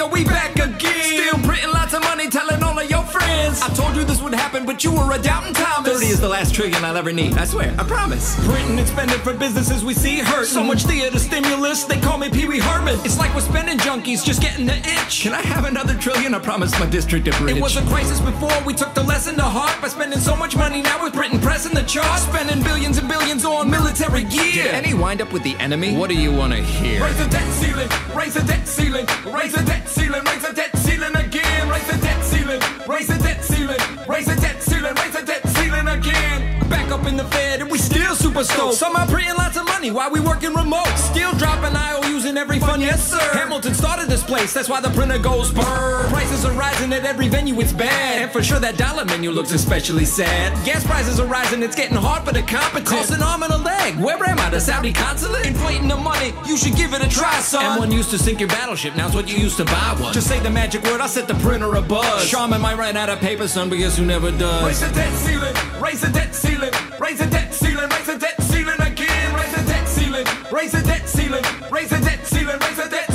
yo, we back I told you this would happen, but you were a doubting Thomas. 30 is the last trillion I'll ever need, I swear, I promise. Printing and spending for businesses we see hurt. So much theater stimulus, they call me Pee Wee Herman. It's like we're spending junkies, just getting the itch. Can I have another trillion? I promise my district is rich. It was a crisis before, we took the lesson to heart by spending so much money now with Britain pressing the charts. Spending billions and billions on military gear. Did any wind up with the enemy? What do you want to hear? Raise the debt ceiling, raise the debt ceiling, raise the debt ceiling, raise the debt ceiling again. Raise the debt raise the debt ceiling, raise the debt ceiling, raise the debt ceiling again. Back up in the Fed and we still super stoked. Somehow printing lots of money while we working remote. Still dropping IOUs in every fund, yes sir. Hamilton started this place, that's why the printer goes brr. Prices are rising at every venue, it's bad. And for sure that dollar menu looks especially sad. Gas prices are rising, it's getting hard for the competent. Cost an arm and a leg. Where am I? The Saudi consulate? Inflating the money, you should give it a try, son. M1 used to sink your battleship, now's what you used to buy one. Just say the magic word, I'll set the printer a buzz. Shaman might run out of paper, son, but guess who never does? Raise the debt ceiling, raise the debt ceiling, raise the debt ceiling, raise the debt raise the debt ceiling, raise the debt ceiling, raise the debt.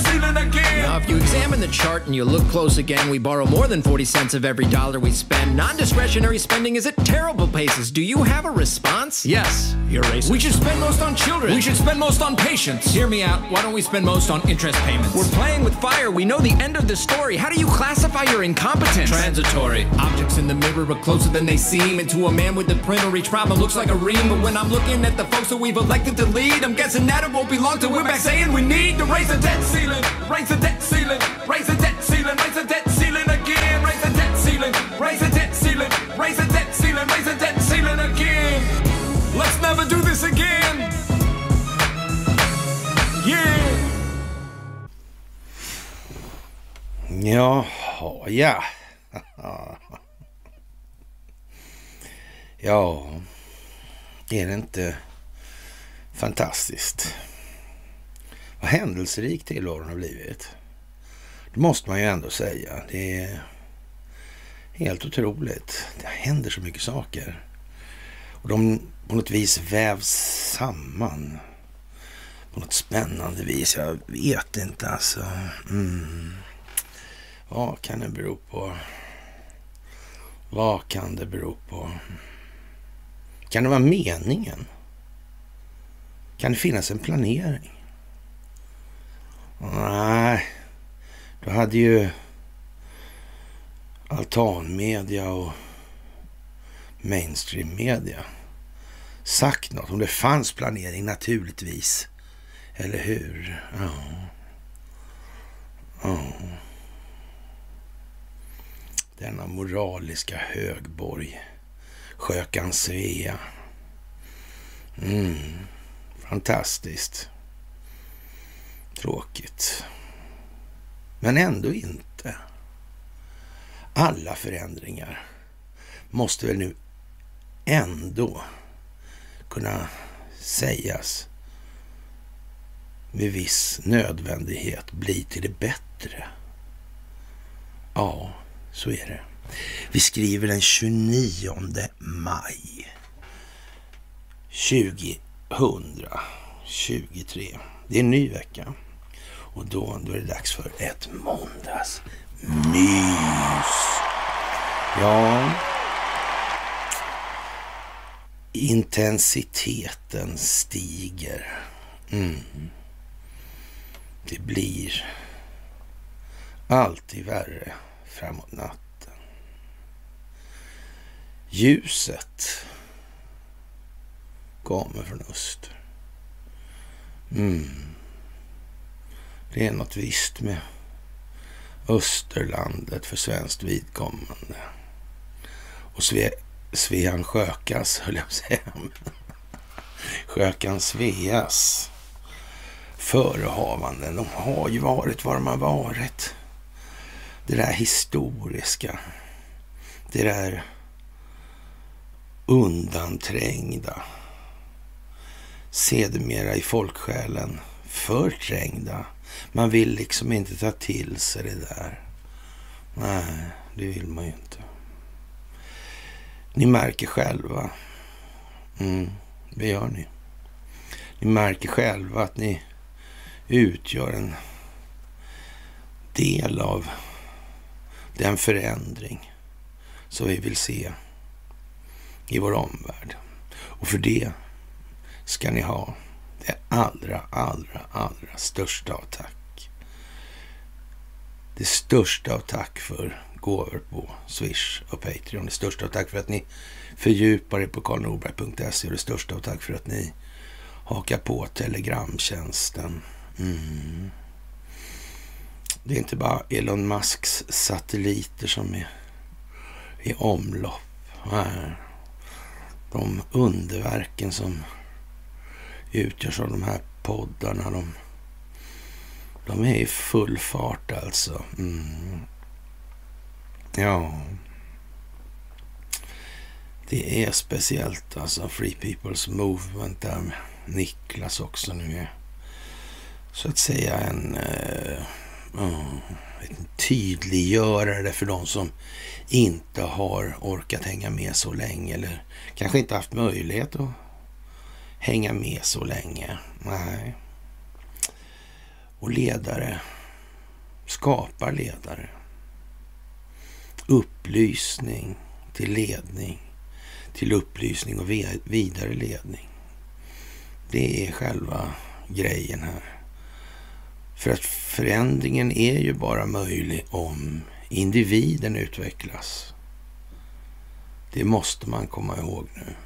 Now, if you examine the chart and you look close again, we borrow more than 40 cents of every dollar we spend. Non discretionary spending is at terrible paces. Do you have a response? Yes, you're racist. We should spend most on children. We should spend most on patients. Hear me out. Why don't we spend most on interest payments? We're playing with fire. We know the end of the story. How do you classify your incompetence? Transitory. Objects in the mirror are closer than they seem. And to a man with the printer, each problem looks like a ream. But when I'm looking at the folks that we've elected to lead, I'm guessing that it won't be long till we're back saying we need to raise the debt ceiling. Raise the debt ceiling. Raise the debt ceiling. Raise the debt ceiling again. Raise the debt ceiling. Raise the debt ceiling. Raise the debt ceiling. Raise the debt ceiling again. Let's never do this again. Yeah. Jaha, ja. Ja, är det inte fantastiskt? Vad händelserik tillvaron har blivit. Det måste man ju ändå säga. Det är helt otroligt. Det händer så mycket saker. Och de på något vis vävs samman. På något spännande vis. Jag vet inte alltså. Mm. Vad kan det bero på? Vad kan det bero på? Kan det vara meningen? Kan det finnas en planering? Nej, då hade ju altanmedia och mainstream-media sagt något. Om det fanns planering naturligtvis. Eller hur? Ja. Ja. Denna moraliska högborg. Sjökan Svea. Mm. Fantastiskt. Tråkigt. Men ändå inte. Alla förändringar måste väl nu ändå kunna sägas med viss nödvändighet bli till det bättre. Ja, så är det. Vi skriver den 29 maj 2023. Det är en ny vecka. Och då, då är det dags för ett måndagsmys. Ja, intensiteten stiger. Mm. Det blir alltid värre framåt natten. Ljuset kommer från öster. Mm. Det är något visst med Österlandet för svenskt vidkommande. Och Sve, Svean Sjökas, höll jag på att säga. Sjökan Sveas förehavanden. De har ju varit vad de har varit. Det där historiska. Det där undanträngda. Sedermera i folksjälen förträngda. Man vill liksom inte ta till sig det där. Nej, det vill man ju inte. Ni märker själva. Mm, det gör ni. Ni märker själva att ni utgör en del av den förändring som vi vill se i vår omvärld. Och för det ska ni ha det allra, allra, allra största av tack. Det största av tack för gåvor på Swish och Patreon. Det största av tack för att ni fördjupar er på karlnorberg.se och det största av tack för att ni hakar på telegramtjänsten. Mm. Det är inte bara Elon Musks satelliter som är i omlopp. Nej. De underverken som utgörs av de här poddarna, de, de är i full fart alltså. Mm. Ja. Det är speciellt alltså. Free People's Movement där med Niklas också nu är så att säga en, uh, en tydliggörare för de som inte har orkat hänga med så länge eller kanske inte haft möjlighet att hänga med så länge. Nej. Och ledare skapar ledare. Upplysning till ledning, till upplysning och vidare ledning. Det är själva grejen här. För att förändringen är ju bara möjlig om individen utvecklas. Det måste man komma ihåg nu.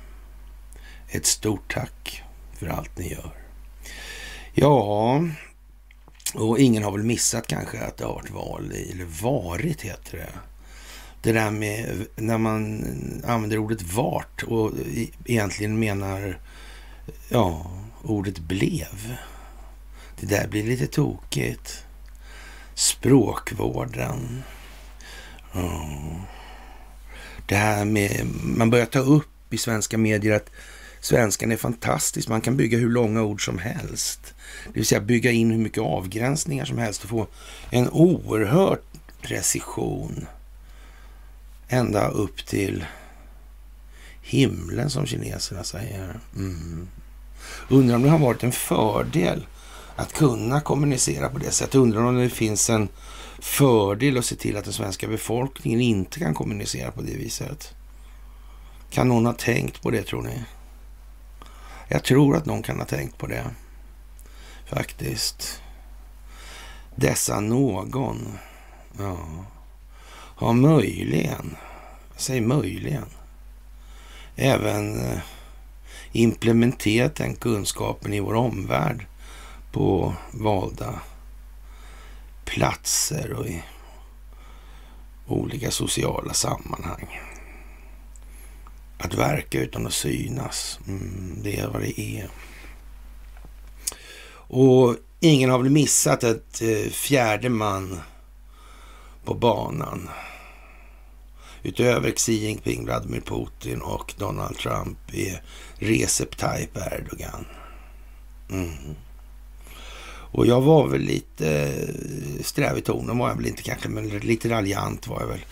Ett stort tack för allt ni gör. Ja, och ingen har väl missat kanske att det har varit val, i, eller varit heter det. Det där med när man använder ordet vart och egentligen menar ja, ordet blev. Det där blir lite tokigt. Språkvården. Ja. Det här med, man börjar ta upp i svenska medier att svenskan är fantastisk. Man kan bygga hur långa ord som helst. Det vill säga bygga in hur mycket avgränsningar som helst och få en oerhörd precision. Ända upp till himlen som kineserna säger. Mm. Undrar om det har varit en fördel att kunna kommunicera på det sättet. Undrar om det finns en fördel att se till att den svenska befolkningen inte kan kommunicera på det viset. Kan någon ha tänkt på det tror ni? Jag tror att någon kan ha tänkt på det. Faktiskt. Dessa någon. Ja. Har möjligen, säg möjligen, även eh, implementerat den kunskapen i vår omvärld på valda platser och i olika sociala sammanhang. Att verka utan att synas, mm, det är vad det är. Och ingen har väl missat att eh, fjärde man på banan utöver Xi Jinping, Vladimir Putin och Donald Trump är Recep Tayyip Erdogan. Mm. Och jag var väl lite eh, sträv i tonen var jag väl inte kanske, men lite raljant var jag väl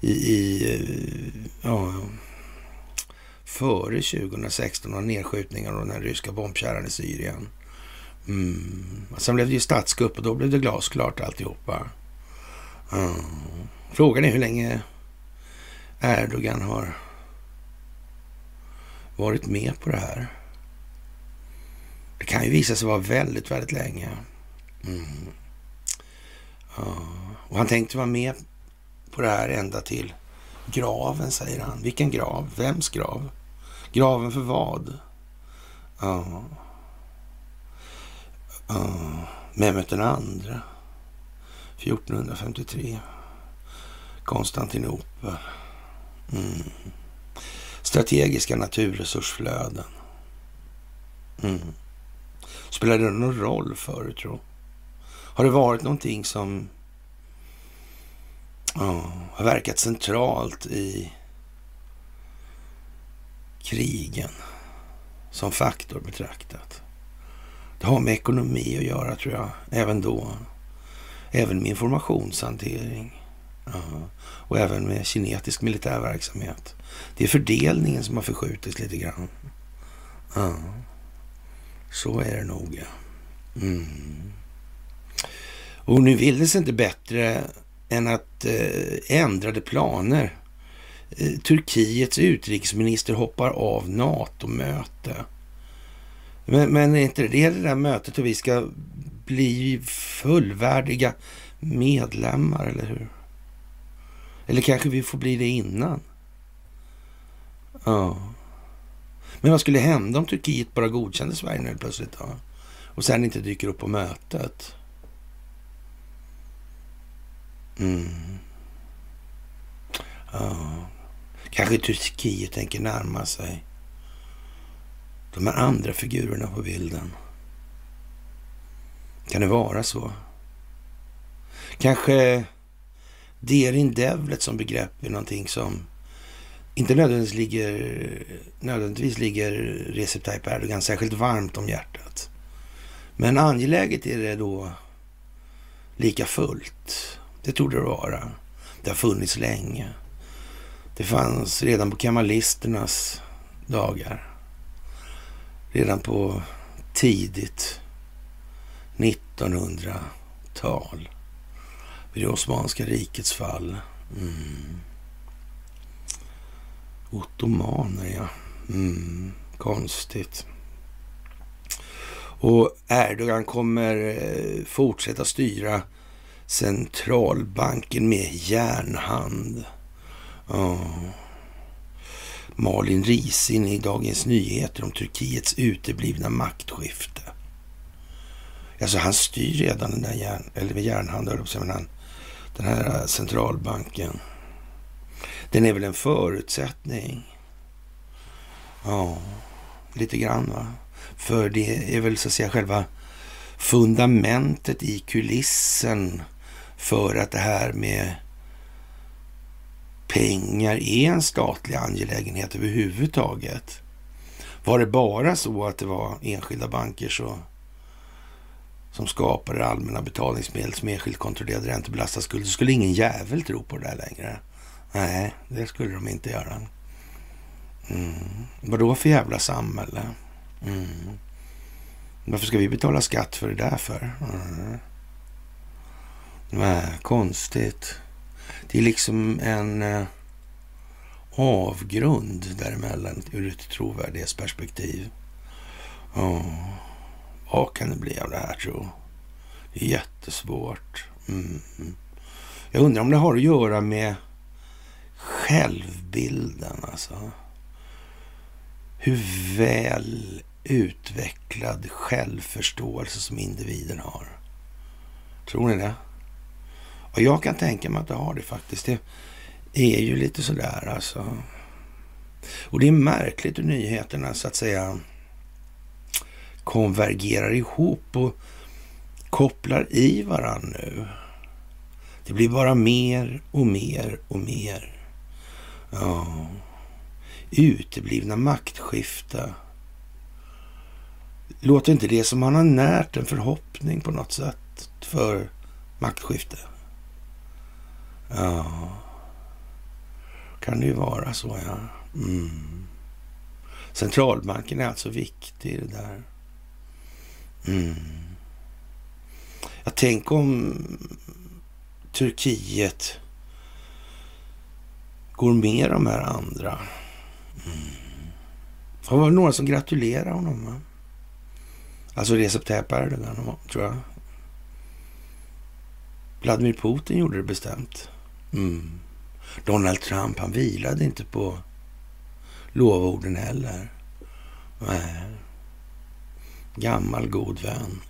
i, i eh, ja, före 2016 och nedskjutningen av den ryska bombkärran i Syrien. Mm. Sen blev det ju statskupp och då blev det glasklart alltihopa. Mm. Frågan är hur länge Erdogan har varit med på det här. Det kan ju visa sig vara väldigt, väldigt länge. Mm. Ja. Och han tänkte vara med på det här ända till graven, säger han. Vilken grav? Vems grav? Graven för vad? Ja. ja. Mehmet den andra. 1453. Konstantinopel. Mm. Strategiska naturresursflöden. Mm. Spelar det någon roll för du tro? Har det varit någonting som ja, har verkat centralt i krigen som faktor betraktat? Det har med ekonomi att göra tror jag, även då. Även med informationshantering. Ja. Och även med kinetisk militär verksamhet. Det är fördelningen som har förskjutits lite grann. Ja. Så är det nog, ja. Mm. Och nu vill det sig inte bättre än att eh, ändrade planer. Eh, Turkiets utrikesminister hoppar av NATO-möte. Men, men är inte det det där mötet och vi ska bli fullvärdiga medlemmar, eller hur? Eller kanske vi får bli det innan? Ja. Men vad skulle hända om Turkiet bara godkände Sverige nu plötsligt då? Och sen inte dyker upp på mötet? Mm. Ja. Kanske Turkiet tänker närma sig de här andra figurerna på bilden. Kan det vara så? Kanske Derin Devlet som begrepp är någonting som inte nödvändigtvis ligger, nödvändigtvis ligger Recep Tayyip Erdogan särskilt varmt om hjärtat. Men angeläget är det då lika fullt. Det torde det vara. Det har funnits länge. Det fanns redan på kamalisternas dagar. Redan på tidigt 1900-tal. Vid det Osmanska rikets fall. Mm. Ottomaner, ja. Mm. Konstigt. Och Erdogan kommer eh, fortsätta styra centralbanken med järnhand. Oh. Malin Risin i Dagens Nyheter om Turkiets uteblivna maktskifte. Alltså han styr redan den där järn, eller järnhand, men han, den här eh, centralbanken. Den är väl en förutsättning? Ja, lite grann va. För det är väl så att säga själva fundamentet i kulissen för att det här med pengar är en statlig angelägenhet överhuvudtaget. Var det bara så att det var enskilda banker så, som skapade allmänna betalningsmedel som enskilt kontrollerade räntebelastad skuld så skulle ingen jävel tro på det där längre. Nej, det skulle de inte göra. Mm. Då för jävla samhälle? Mm. Varför ska vi betala skatt för det där för? Mm. Nej, konstigt. Det är liksom en eh, avgrund däremellan ur ett trovärdighetsperspektiv. Oh. Vad kan det bli av det här tro? Det är jättesvårt. Mm. Jag undrar om det har att göra med självbilden alltså. Hur väl utvecklad självförståelse som individen har. Tror ni det? Och jag kan tänka mig att det har det faktiskt. Det är ju lite sådär alltså. Och det är märkligt hur nyheterna så att säga konvergerar ihop och kopplar i varann nu. Det blir bara mer och mer och mer. Ja. Uteblivna maktskifte. Låter inte det som man har närt en förhoppning på något sätt för maktskifte? Ja, kan det ju vara så ja. Mm. Centralbanken är alltså viktig i det där. Mm. Jag tänk om Turkiet går med de här andra. Mm. Det var några som gratulerade honom. Va? Alltså Recep Tayyip Erdogan, tror jag. Vladimir Putin gjorde det bestämt. Mm. Donald Trump, han vilade inte på lovorden heller. Nej. Gammal god vän.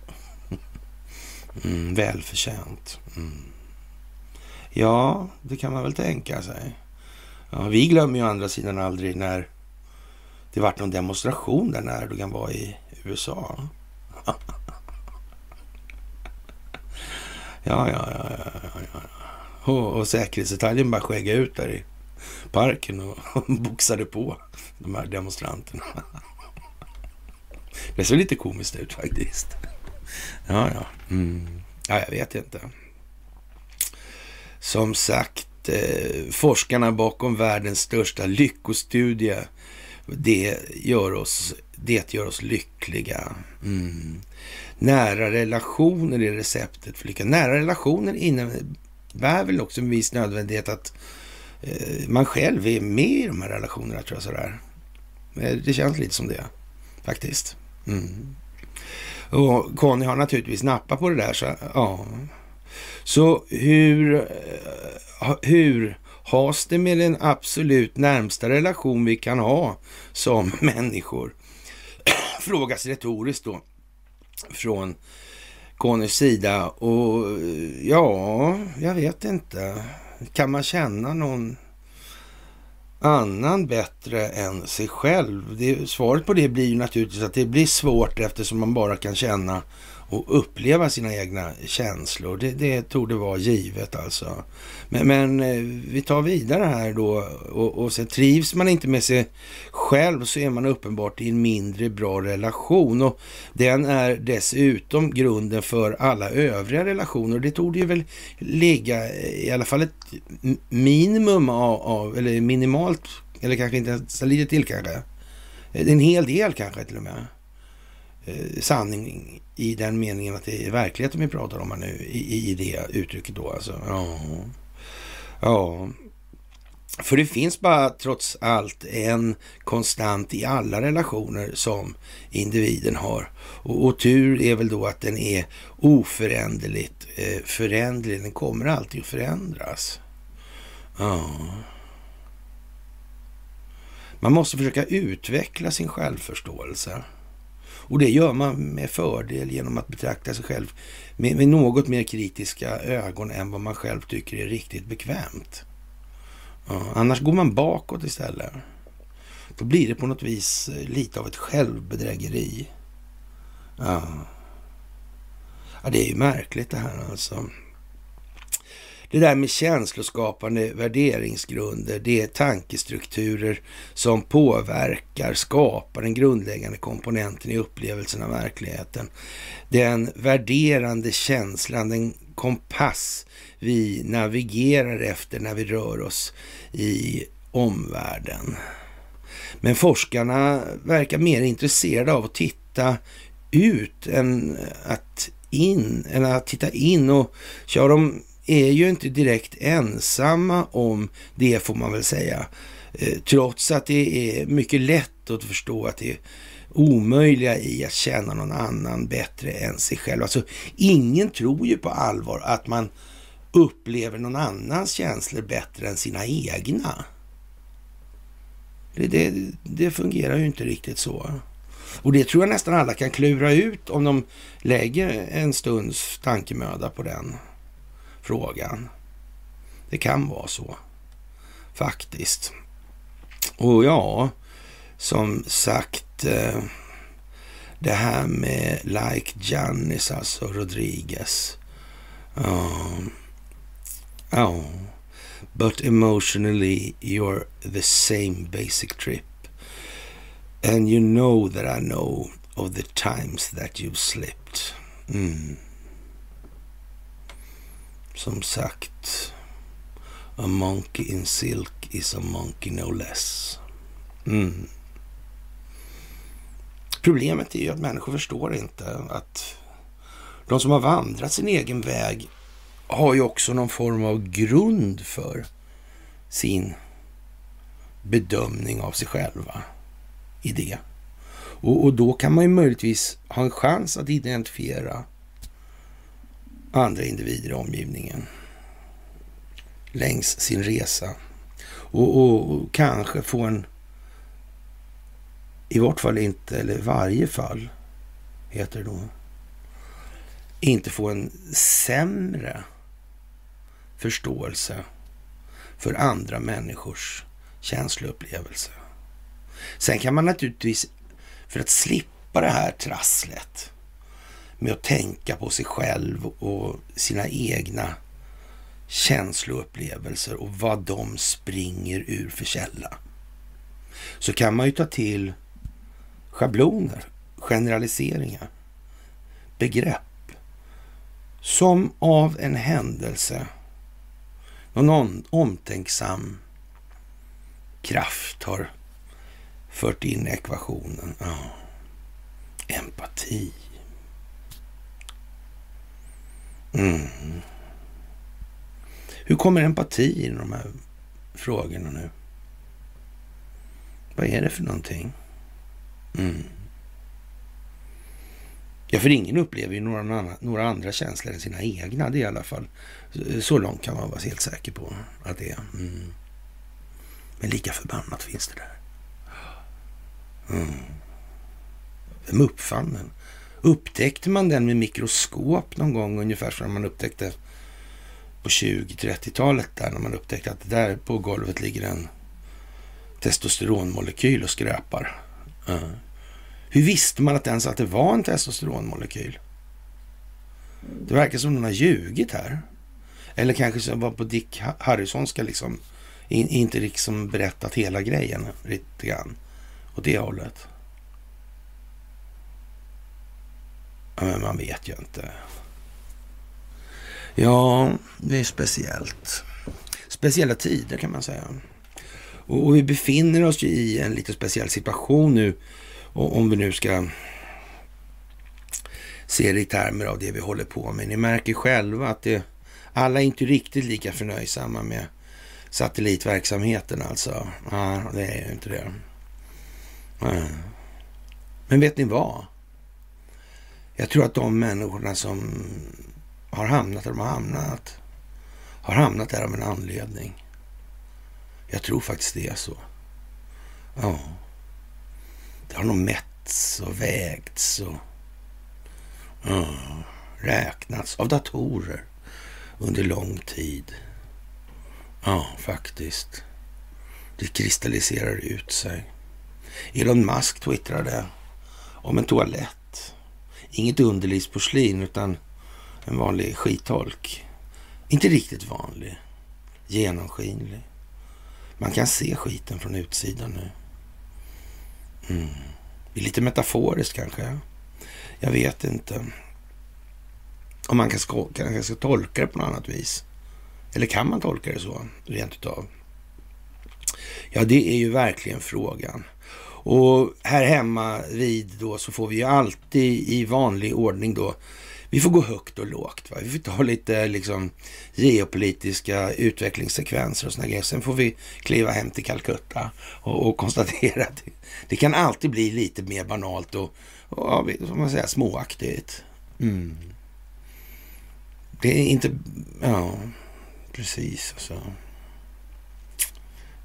Mm, välförtjänt. Mm. Ja, det kan man väl tänka sig. Ja, vi glömmer ju å andra sidan aldrig när det vart någon demonstration där när Erdogan var i USA. ja, ja, ja, ja, ja. Och, och säkerhetsdetaljen bara skägga ut där i parken och, och boxade på de här demonstranterna. Det såg lite komiskt ut faktiskt. Ja, ja. Mm. Ja, jag vet inte. Som sagt, eh, forskarna bakom världens största lyckostudie, det gör oss, det gör oss lyckliga. Mm. nära relationer är receptet för lycka. Nära relationer innebär väl också en viss nödvändighet att eh, man själv är med i de här relationerna, tror jag sådär. Eh, det känns lite som det, faktiskt. Mm. Och Conny har naturligtvis nappat på det där, så ja. Så hur, eh, hur has det med den absolut närmsta relation vi kan ha som människor? Frågas retoriskt då från Connys sida. Och ja, jag vet inte. Kan man känna någon annan bättre än sig själv? Det, svaret på det blir ju naturligtvis att det blir svårt eftersom man bara kan känna och uppleva sina egna känslor. Det, det tog det vara givet alltså. Men, men, eh, vi tar vidare här då och, och sen trivs man inte med sig själv så är man uppenbart i en mindre bra relation och den är dessutom grunden för alla övriga relationer. Det tog ju väl ligga eh, i alla fall ett minimum av, av eller minimalt, eller kanske inte ens lite till kanske. En hel del kanske till och med eh, sanning i den meningen att det är verkligheten vi pratar om här nu i, i det uttrycket då alltså. Ja. ja. För det finns bara trots allt en konstant i alla relationer som individen har. Och, och tur är väl då att den är oföränderligt eh, föränderlig. Den kommer alltid att förändras. Ja. Man måste försöka utveckla sin självförståelse. Och det gör man med fördel genom att betrakta sig själv med, med något mer kritiska ögon än vad man själv tycker är riktigt bekvämt. Ja, annars går man bakåt istället. Då blir det på något vis eh, lite av ett självbedrägeri. Ja. ja, det är ju märkligt det här alltså. Det där med känsloskapande värderingsgrunder, det är tankestrukturer som påverkar, skapar den grundläggande komponenten i upplevelsen av verkligheten. Den värderande känslan, den kompass vi navigerar efter när vi rör oss i omvärlden. Men forskarna verkar mer intresserade av att titta ut än att in, än att titta in och köra de är ju inte direkt ensamma om det får man väl säga. Eh, trots att det är mycket lätt att förstå att det är omöjliga i att känna någon annan bättre än sig själv. Alltså ingen tror ju på allvar att man upplever någon annans känslor bättre än sina egna. Det, det, det fungerar ju inte riktigt så. Och det tror jag nästan alla kan klura ut om de lägger en stunds tankemöda på den frågan. Det kan vara så, faktiskt. Och ja, som sagt, eh, det här med like Janis, alltså Rodriguez. Ja, ja. But emotionally you're the same basic trip. And you know that I know of the times that you've slipped. Mm. Som sagt, a monkey in silk is a monkey no less. Mm. Problemet är ju att människor förstår inte att de som har vandrat sin egen väg har ju också någon form av grund för sin bedömning av sig själva i det. Och, och, då kan man ju möjligtvis ha en chans att identifiera andra individer i omgivningen längs sin resa. Och, och, och, kanske få en, i vart fall inte, eller i varje fall, heter det då, inte få en sämre förståelse för andra människors känsloupplevelse. Sen kan man naturligtvis, för att slippa det här trasslet, med att tänka på sig själv och sina egna känsloupplevelser och vad de springer ur för källa. Så kan man ju ta till schabloner, generaliseringar, begrepp som av en händelse någon omtänksam kraft har fört in ekvationen. Ja. Empati. Mm. Hur kommer empati i de här frågorna nu? Vad är det för någonting? Mm. Ja, för ingen upplever ju några, andra, några andra känslor än sina egna. Det är i alla fall så långt kan man vara helt säker på att det är. Mm. Men lika förbannat finns det där. Mm. Vem uppfann den? Upptäckte man den med mikroskop någon gång ungefär som man upptäckte på 20-30-talet där när man upptäckte att där på golvet ligger en testosteronmolekyl och skräpar. Uh. Hur visste man att ens att det var en testosteronmolekyl? Det verkar som någon har ljugit här. Eller kanske som var på Dick Harrisonska liksom in, inte liksom berättat hela grejen lite grann åt det hållet. Ja, men man vet ju inte. Ja, det är speciellt. Speciella tider kan man säga. Och, och vi befinner oss ju i en lite speciell situation nu. Och om vi nu ska se det i termer av det vi håller på med. Ni märker själva att det, alla är inte riktigt lika förnöjsamma med satellitverksamheten alltså. Ja, det är ju inte det. Men vet ni vad? Jag tror att de människorna som har hamnat där de har hamnat har hamnat där av en anledning. Jag tror faktiskt det är så. Ja. Det har nog mätts och vägts och ja, räknats av datorer under lång tid. Ja, faktiskt. Det kristalliserar ut sig. Elon Musk twittrade om en toalett. Inget underlivsporslin utan en vanlig skitholk. Inte riktigt vanlig. Genomskinlig. Man kan se skiten från utsidan nu. Mm. Det är lite metaforiskt kanske. Jag vet inte. Om man kanske ska, ska tolka det på något annat vis. Eller kan man tolka det så, rent utav? Ja, det är ju verkligen frågan. Och här hemma vid då så får vi ju alltid i vanlig ordning då vi får gå högt och lågt. Va? Vi får ta lite liksom, geopolitiska utvecklingssekvenser och såna grejer. Sen får vi kliva hem till Calcutta och, och konstatera att det, det, kan alltid bli lite mer banalt och, och som man säger, småaktigt. Mm. Det är inte... Ja, precis. Alltså.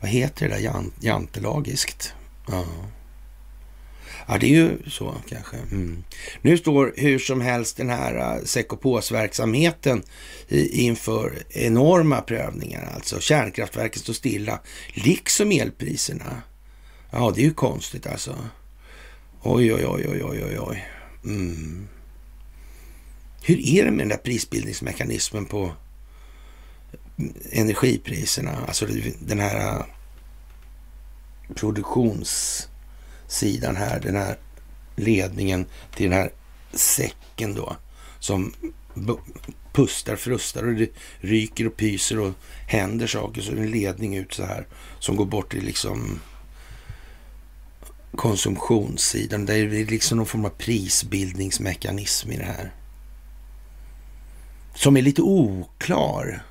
Vad heter det där? Jant, jantelagiskt? Ja. Ja, det är ju så kanske. Mm. Nu står hur som helst den här äh, uh, sekopåsverksamheten inför enorma prövningar. Alltså kärnkraftverket står stilla, liksom elpriserna. Ja, det är ju konstigt alltså. Oj, oj, oj, oj, oj, oj. Mm. Hur är det med den där prisbildningsmekanismen på mm, energipriserna? Alltså den här uh, produktionssidan här, den här ledningen till den här säcken då som pustar, frustar och det ryker och pyser och händer saker. Så är det en ledning ut så här som går bort till liksom konsumtionssidan. Det är liksom någon form av prisbildningsmekanism i det här. Som är lite oklar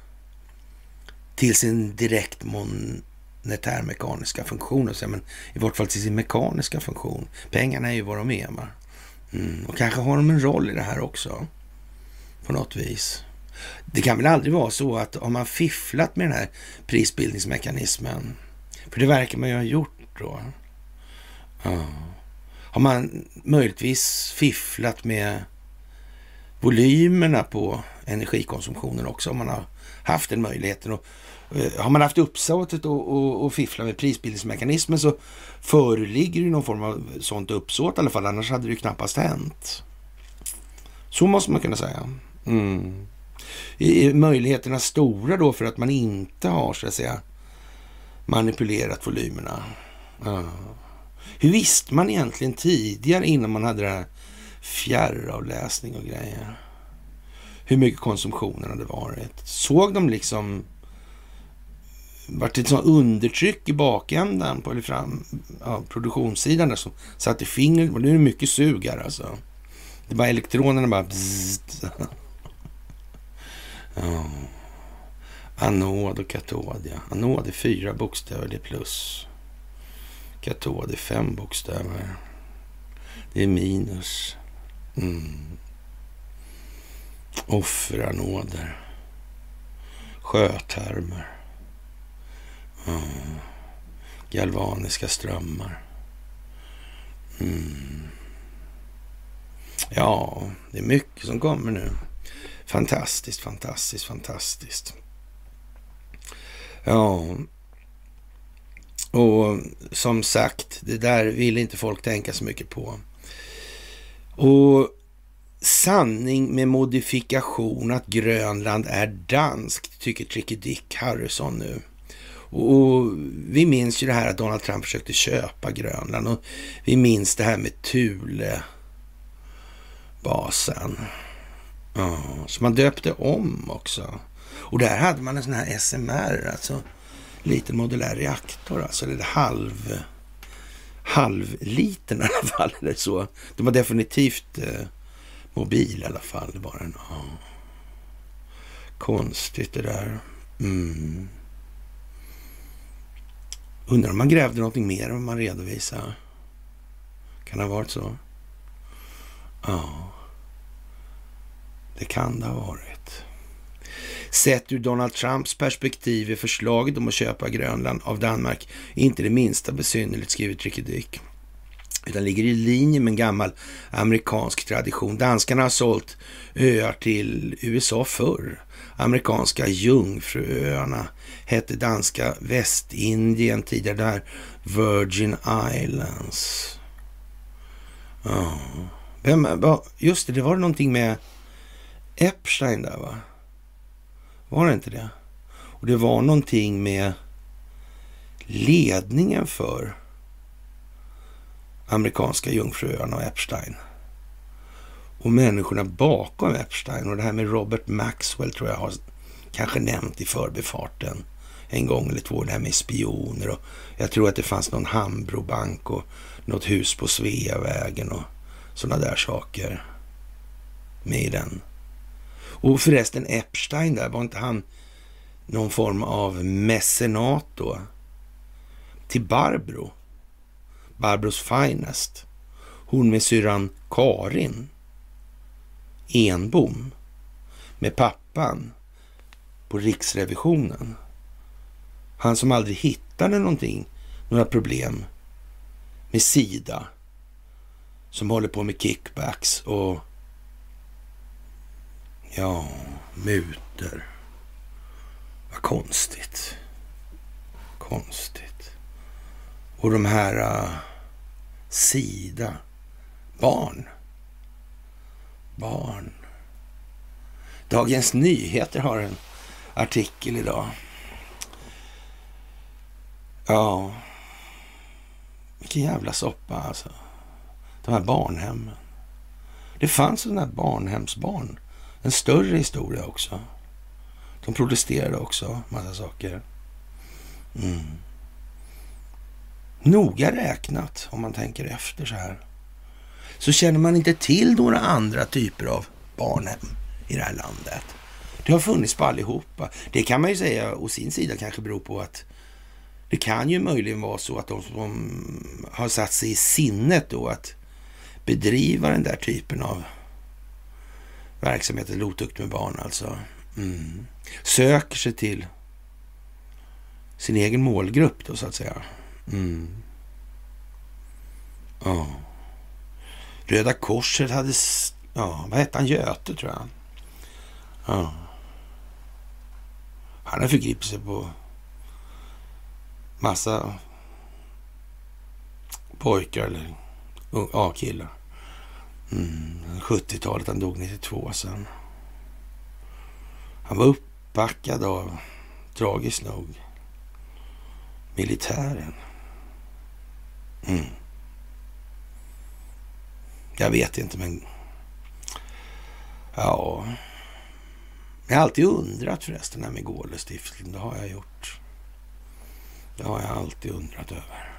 till sin direkt mon monetärmekaniska funktion. Så, men I vart fall till sin mekaniska funktion. Pengarna är ju vad de är. Mm. Och kanske har de en roll i det här också. På något vis. Det kan väl aldrig vara så att om man fifflat med den här prisbildningsmekanismen, för det verkar man ju ha gjort då. Ja. Har man möjligtvis fifflat med volymerna på energikonsumtionen också, om man har haft den möjligheten. Och har man haft uppsåtet att fiffla med prisbildningsmekanismen så föreligger ju någon form av sånt uppsåt i alla fall, annars hade det ju knappast hänt. Så måste man kunna säga. Mm. Är möjligheterna stora då för att man inte har så att säga manipulerat volymerna? Ja. Hur visste man egentligen tidigare innan man hade det här fjärravläsning och grejer? Hur mycket konsumtionen hade varit? Såg de liksom varit ett sånt undertryck i bakändan på eller fram, ja, produktionssidan där som satte fingret på. Nu är det mycket sug här alltså. Det är bara elektronerna bara bzzzt. Ja. Anod och katod, ja. Anod är fyra bokstäver, det är plus. Katod är fem bokstäver. Det är minus. Mm. Offeranoder. Sjötermer. Mm. Galvaniska strömmar. Mm. Ja, det är mycket som kommer nu. Fantastiskt, fantastiskt, fantastiskt. Ja, och som sagt, det där vill inte folk tänka så mycket på. Och sanning med modifikation att Grönland är danskt, tycker Tricky Dick Harrison nu. Och vi minns ju det här att Donald Trump försökte köpa Grönland och vi minns det här med Thule-basen. Ja, så man döpte om också. Och där hade man en sån här SMR, alltså liten modulär reaktor, alltså eller halv halvliten i alla fall. Eller så. Det var definitivt eh, mobil i alla fall. Det var en, Oh. Konstigt det där. Mm. Undrar om man grävde någonting mer än man redovisade. Kan det ha varit så? Ja. Det kan det ha varit. Sett ur Donald Trumps perspektiv är förslaget om att köpa Grönland av Danmark inte det minsta besynnerligt, skriver Tricky Dick. Utan ligger i linje med en gammal amerikansk tradition. Danskarna har sålt öar till USA förr. Amerikanska Jungfruöarna hette danska Västindien tidigare där Virgin Islands. Ja, Vem, just det, det var någonting med Epstein där va? Var det inte det? Och det var någonting med ledningen för amerikanska Jungfruöarna och Epstein. Och människorna bakom Epstein och det här med Robert Maxwell tror jag har kanske nämnt i förbifarten en gång eller två. Det här med spioner och jag tror att det fanns någon Hambrobank och något hus på Sveavägen och sådana där saker med i den. Och förresten Epstein där, var inte han någon form av mecenat då? Till Barbro. Barbros Finest. Hon med syrran Karin Enbom. Med pappan på Riksrevisionen. Han som aldrig hittade någonting, några problem med Sida. Som håller på med kickbacks och Ja, muter. Vad konstigt. Konstigt. Och de här äh, uh, Sida. Barn. Barn. Dagens Nyheter har en artikel idag. Ja, vilken jävla soppa alltså. De här barnhemmen. Det fanns sådana här barnhemsbarn en större historia också. De protesterade också, massa saker. Mm. Noga räknat, om man tänker efter så här, så känner man inte till några andra typer av barnhem i det här landet. Det har funnits på allihopa. Det kan man ju säga å sin sida kanske beror på att det kan ju möjligen vara så att de som har satt sig i sinnet då att bedriva den där typen av verksamhet, eller otukt med barn alltså. Mm. Söker sig till sin egen målgrupp då så att säga. Mm. Ja. Röda Korset hade, ja, vad hette han, Göte tror jag. Ja. Han har förgripit sig på massa pojkar eller ja, killar. Mm, 70-talet, han dog 92 sen. Han var uppbackad av, tragiskt nog, militären. Mm. Jag vet inte, men... Ja... Jag har alltid undrat förresten här med Gålestiftelsen. Det har jag gjort. Det har jag alltid undrat över.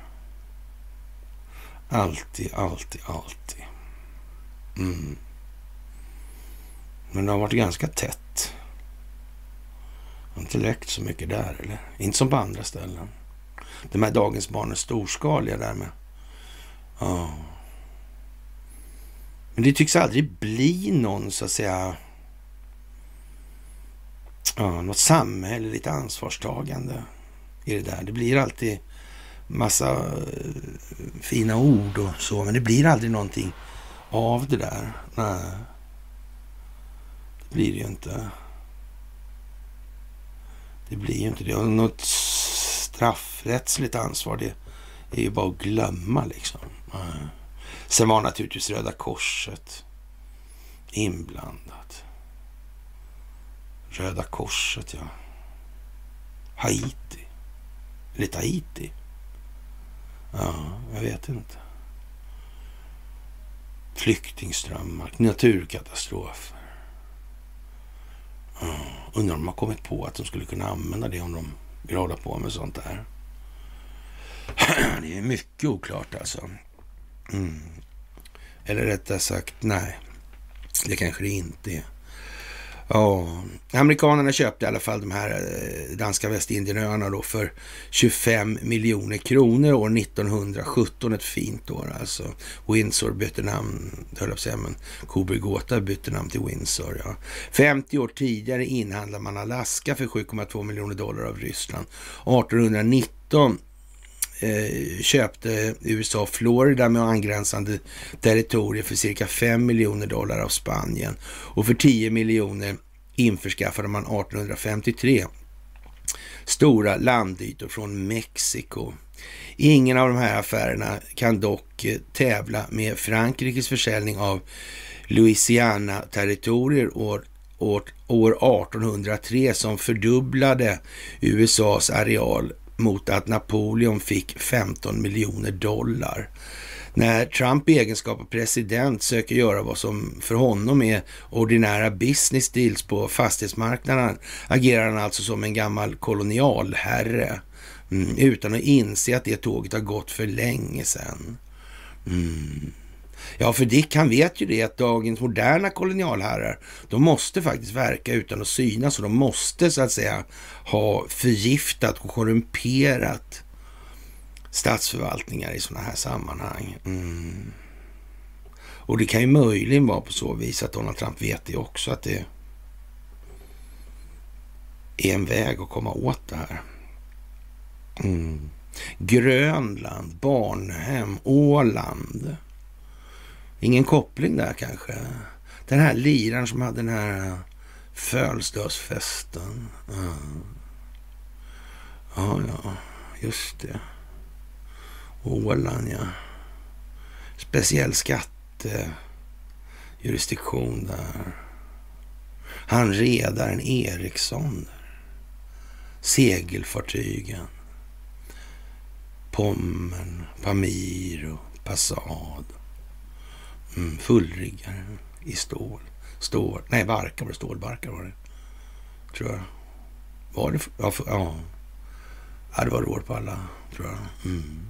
Alltid, alltid, alltid. Mm. Men det har varit ganska tätt Har inte läckt så mycket där eller? Inte som på andra ställen. De här Dagens Barn är storskaliga där med. Ja. Men det tycks aldrig bli någon så att säga ja, något samhälleligt ansvarstagande i det där. Det blir alltid massa eh, fina ord och så, men det blir aldrig någonting av det där. Nej, det blir det ju inte. Det blir ju inte det. Och något straffrättsligt ansvar, det är ju bara att glömma liksom. Sen var naturligtvis Röda Korset inblandat. Röda Korset, ja. Haiti. Eller Tahiti. Ja, jag vet inte. Flyktingströmmar, naturkatastrofer. Ja, undrar om de har kommit på att de skulle kunna använda det om de vill hålla på med sånt där. Det är mycket oklart alltså. Mm. Eller rättare sagt, nej. Det kanske det inte är. Ja, amerikanerna köpte i alla fall de här eh, danska Västindieöarna då för 25 miljoner kronor år 1917. Ett fint år alltså. Windsor bytte namn, höll jag säga, men Kobergota bytte namn till Windsor. Ja. 50 år tidigare inhandlade man Alaska för 7,2 miljoner dollar av Ryssland. 1819 eh, köpte USA Florida med angränsande territorier för cirka 5 miljoner dollar av Spanien och för 10 miljoner införskaffade man 1853 stora landytor från Mexiko. Ingen av de här affärerna kan dock eh, tävla med Frankrikes försäljning av Louisiana-territorier år, år, år 1803 som fördubblade USAs areal mot att Napoleon fick 15 miljoner dollar. När Trump i egenskap av president söker göra vad som för honom är ordinära business deals på fastighetsmarknaden agerar han alltså som en gammal kolonialherre mm, utan att inse att det tåget har gått för länge sedan. Mm. Ja, för Dick han vet ju det att dagens moderna kolonialherrar, de måste faktiskt verka utan att synas och de måste så att säga ha förgiftat och korrumperat statsförvaltningar i sådana här sammanhang. Mm. Och det kan ju möjligen vara på så vis att Donald Trump vet det också, att det är en väg att komma åt det här. Mm. Grönland, Barnhem, Åland. Ingen koppling där kanske. Den här liraren som hade den här eh, födelsedagsfesten. Ja. ja, ja, just det. Åland, ja. Speciell skattejurisdiktion där. Han redaren Eriksson. Segelfartygen. Pommern, Pamir och Passad. Mm, fullriggare i stål. Stål. Nej, barkar var det. Stålbarkar var det. Tror jag. Var det? Ja, för, ja. ja det var rår på alla, tror jag. Mm.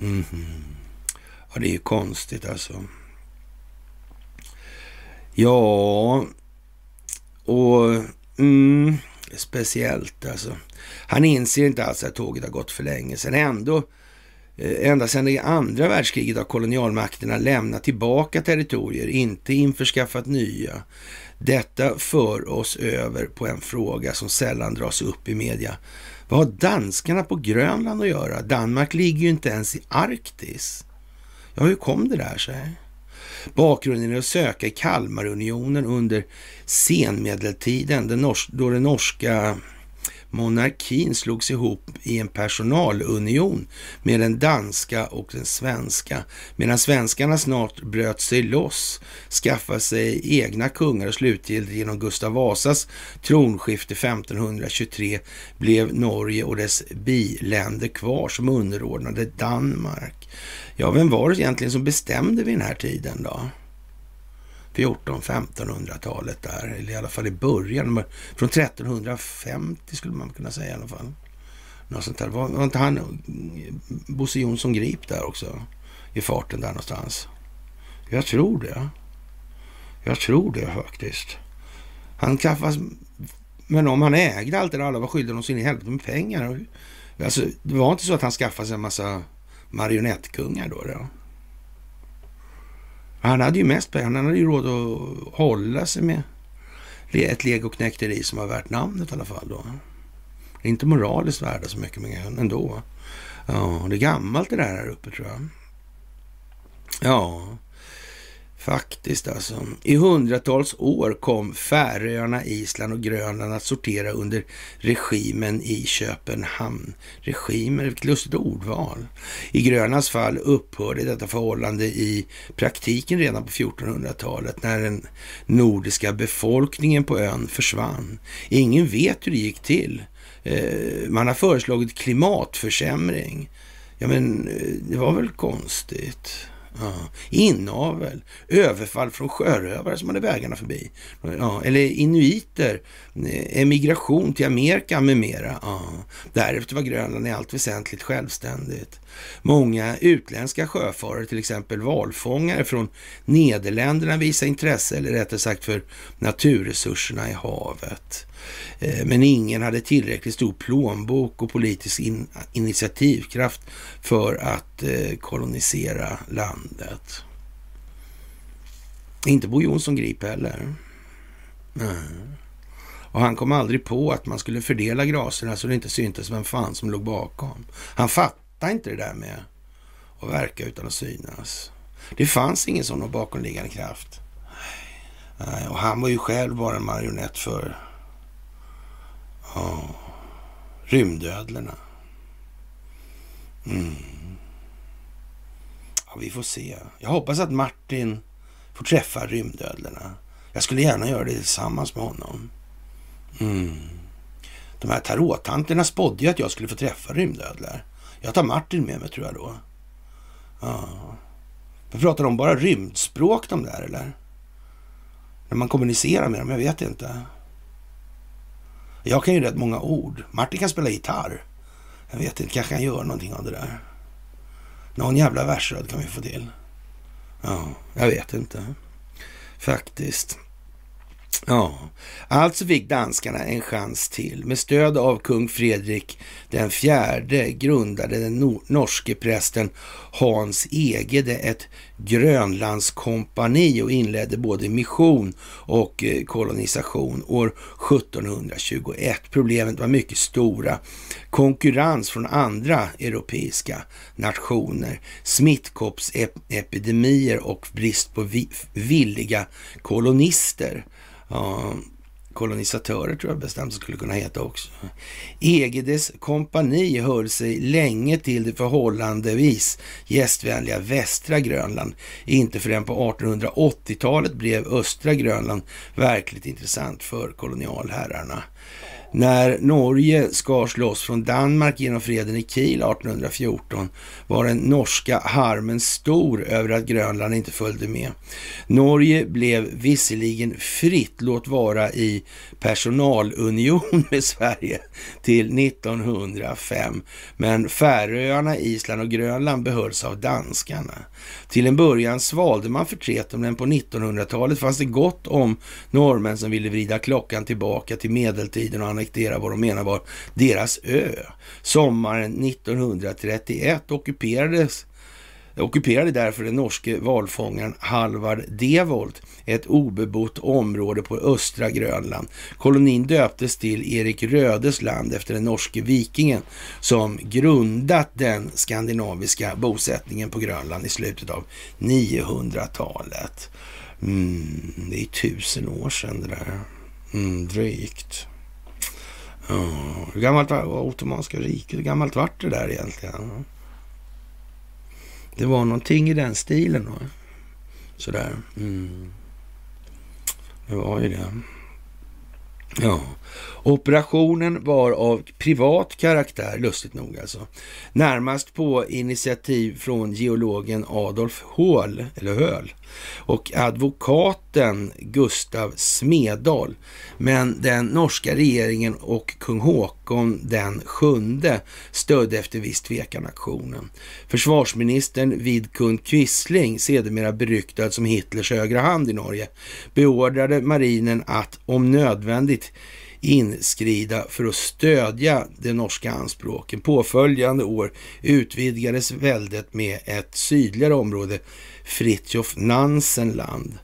Mm -hmm. Ja, det är ju konstigt alltså. Ja, och mm, speciellt alltså. Han inser inte alls att tåget har gått för länge sedan. Ändå Eh, ända sedan det andra världskriget har kolonialmakterna lämnat tillbaka territorier, inte införskaffat nya. Detta för oss över på en fråga som sällan dras upp i media. Vad har danskarna på Grönland att göra? Danmark ligger ju inte ens i Arktis. Ja, hur kom det där sig? Bakgrunden är att söka i Kalmarunionen under senmedeltiden, då det norska monarkin slogs ihop i en personalunion med den danska och den svenska, medan svenskarna snart bröt sig loss, skaffade sig egna kungar och slutgiltigt genom Gustav Vasas tronskifte 1523 blev Norge och dess biländer kvar som underordnade Danmark. Ja, vem var det egentligen som bestämde vid den här tiden då? 1400-1500-talet där, eller i alla fall i början. Från 1350 skulle man kunna säga i alla fall. Något sånt där. Var, var inte han Bosse Jonsson Grip där också? I farten där någonstans. Jag tror det. Jag tror det faktiskt. Han kaffas... Men om han ägde allt det där, alla var skyldiga honom så in i helvete med pengar. Alltså, det var inte så att han skaffade sig en massa marionettkungar då? då? Han hade ju mest pengar. Han hade ju råd att hålla sig med ett legoknäkteri som var värt namnet i alla fall då. Inte moraliskt värda så mycket men ändå. Ja, det är gammalt det där här uppe tror jag. Ja, Faktiskt alltså. I hundratals år kom Färöarna, Island och Grönland att sortera under regimen i Köpenhamn. Regimer, vilket lustigt ordval. I Grönlands fall upphörde detta förhållande i praktiken redan på 1400-talet när den nordiska befolkningen på ön försvann. Ingen vet hur det gick till. Eh, man har föreslagit klimatförsämring. Ja, men eh, det var väl konstigt. Ja. Inavel, överfall från sjörövare som hade vägarna förbi. Ja. Eller inuiter, eh, emigration till Amerika med mera. Ja. Därefter var Grönland i allt väsentligt självständigt. Många utländska sjöfarare, till exempel valfångare från Nederländerna, visade intresse, eller rättare sagt för naturresurserna i havet. Eh, men ingen hade tillräckligt stor plånbok och politisk in, initiativkraft för att eh, kolonisera landet. Inte Bo Jonsson Grip heller. Mm. Och han kom aldrig på att man skulle fördela graserna så det inte syntes vem fan som låg bakom. Han fattade inte det där med att verka utan att synas. Det fanns ingen sån bakomliggande kraft. Och han var ju själv bara en marionett för Ja, rymdödlorna. Mm. Ja, vi får se. Jag hoppas att Martin får träffa rymdödlorna. Jag skulle gärna göra det tillsammans med honom. Mm. De här tarottanterna spådde ju att jag skulle få träffa rymdödlor. Jag tar Martin med mig tror jag då. Ja. Men pratar de bara rymdspråk de där eller? När man kommunicerar med dem? Jag vet inte. Jag kan ju rätt många ord. Martin kan spela gitarr. Jag vet inte, kanske han gör någonting av det där. Någon jävla versröd kan vi få till. Ja, jag vet inte. Faktiskt. Ja, alltså fick danskarna en chans till. Med stöd av kung Fredrik den fjärde grundade den norske prästen Hans Egede ett Grönlandskompani och inledde både mission och eh, kolonisation år 1721. Problemet var mycket stora. Konkurrens från andra europeiska nationer, smittkoppsepidemier och brist på villiga kolonister Ja, kolonisatörer tror jag bestämt skulle kunna heta också. Egedes kompani höll sig länge till det förhållandevis gästvänliga västra Grönland. Inte förrän på 1880-talet blev östra Grönland verkligt intressant för kolonialherrarna. När Norge skars loss från Danmark genom freden i Kiel 1814 var den norska harmen stor över att Grönland inte följde med. Norge blev visserligen fritt, låt vara i personalunion med Sverige, till 1905. Men Färöarna, Island och Grönland behölls av danskarna. Till en början svalde man förtreten, men på 1900-talet fanns det gott om norrmän som ville vrida klockan tillbaka till medeltiden och annektera vad de menar var deras ö. Sommaren 1931 ockuperades ockuperade därför den norske valfångaren Halvard Devold ett obebott område på östra Grönland. Kolonin döptes till Erik Rödes land efter den norske vikingen som grundat den skandinaviska bosättningen på Grönland i slutet av 900-talet. Mm, det är tusen år sedan det där. Mm, drygt. Oh, hur gammalt var Ottomanska riket? Hur gammalt vart det där egentligen? Det var någonting i den stilen. Då. Sådär. Mm. Det var ju det. Ja. Operationen var av privat karaktär, lustigt nog alltså. Närmast på initiativ från geologen Adolf Höhl, eller Höhl och advokaten Gustav Smedal. Men den norska regeringen och kung Håkon den sjunde stödde efter viss tvekan aktionen. Försvarsministern Vidkun Quisling, sedermera beryktad som Hitlers högra hand i Norge, beordrade marinen att om nödvändigt inskrida för att stödja de norska anspråken. Påföljande år utvidgades väldet med ett sydligare område, Fritjof Nansenland.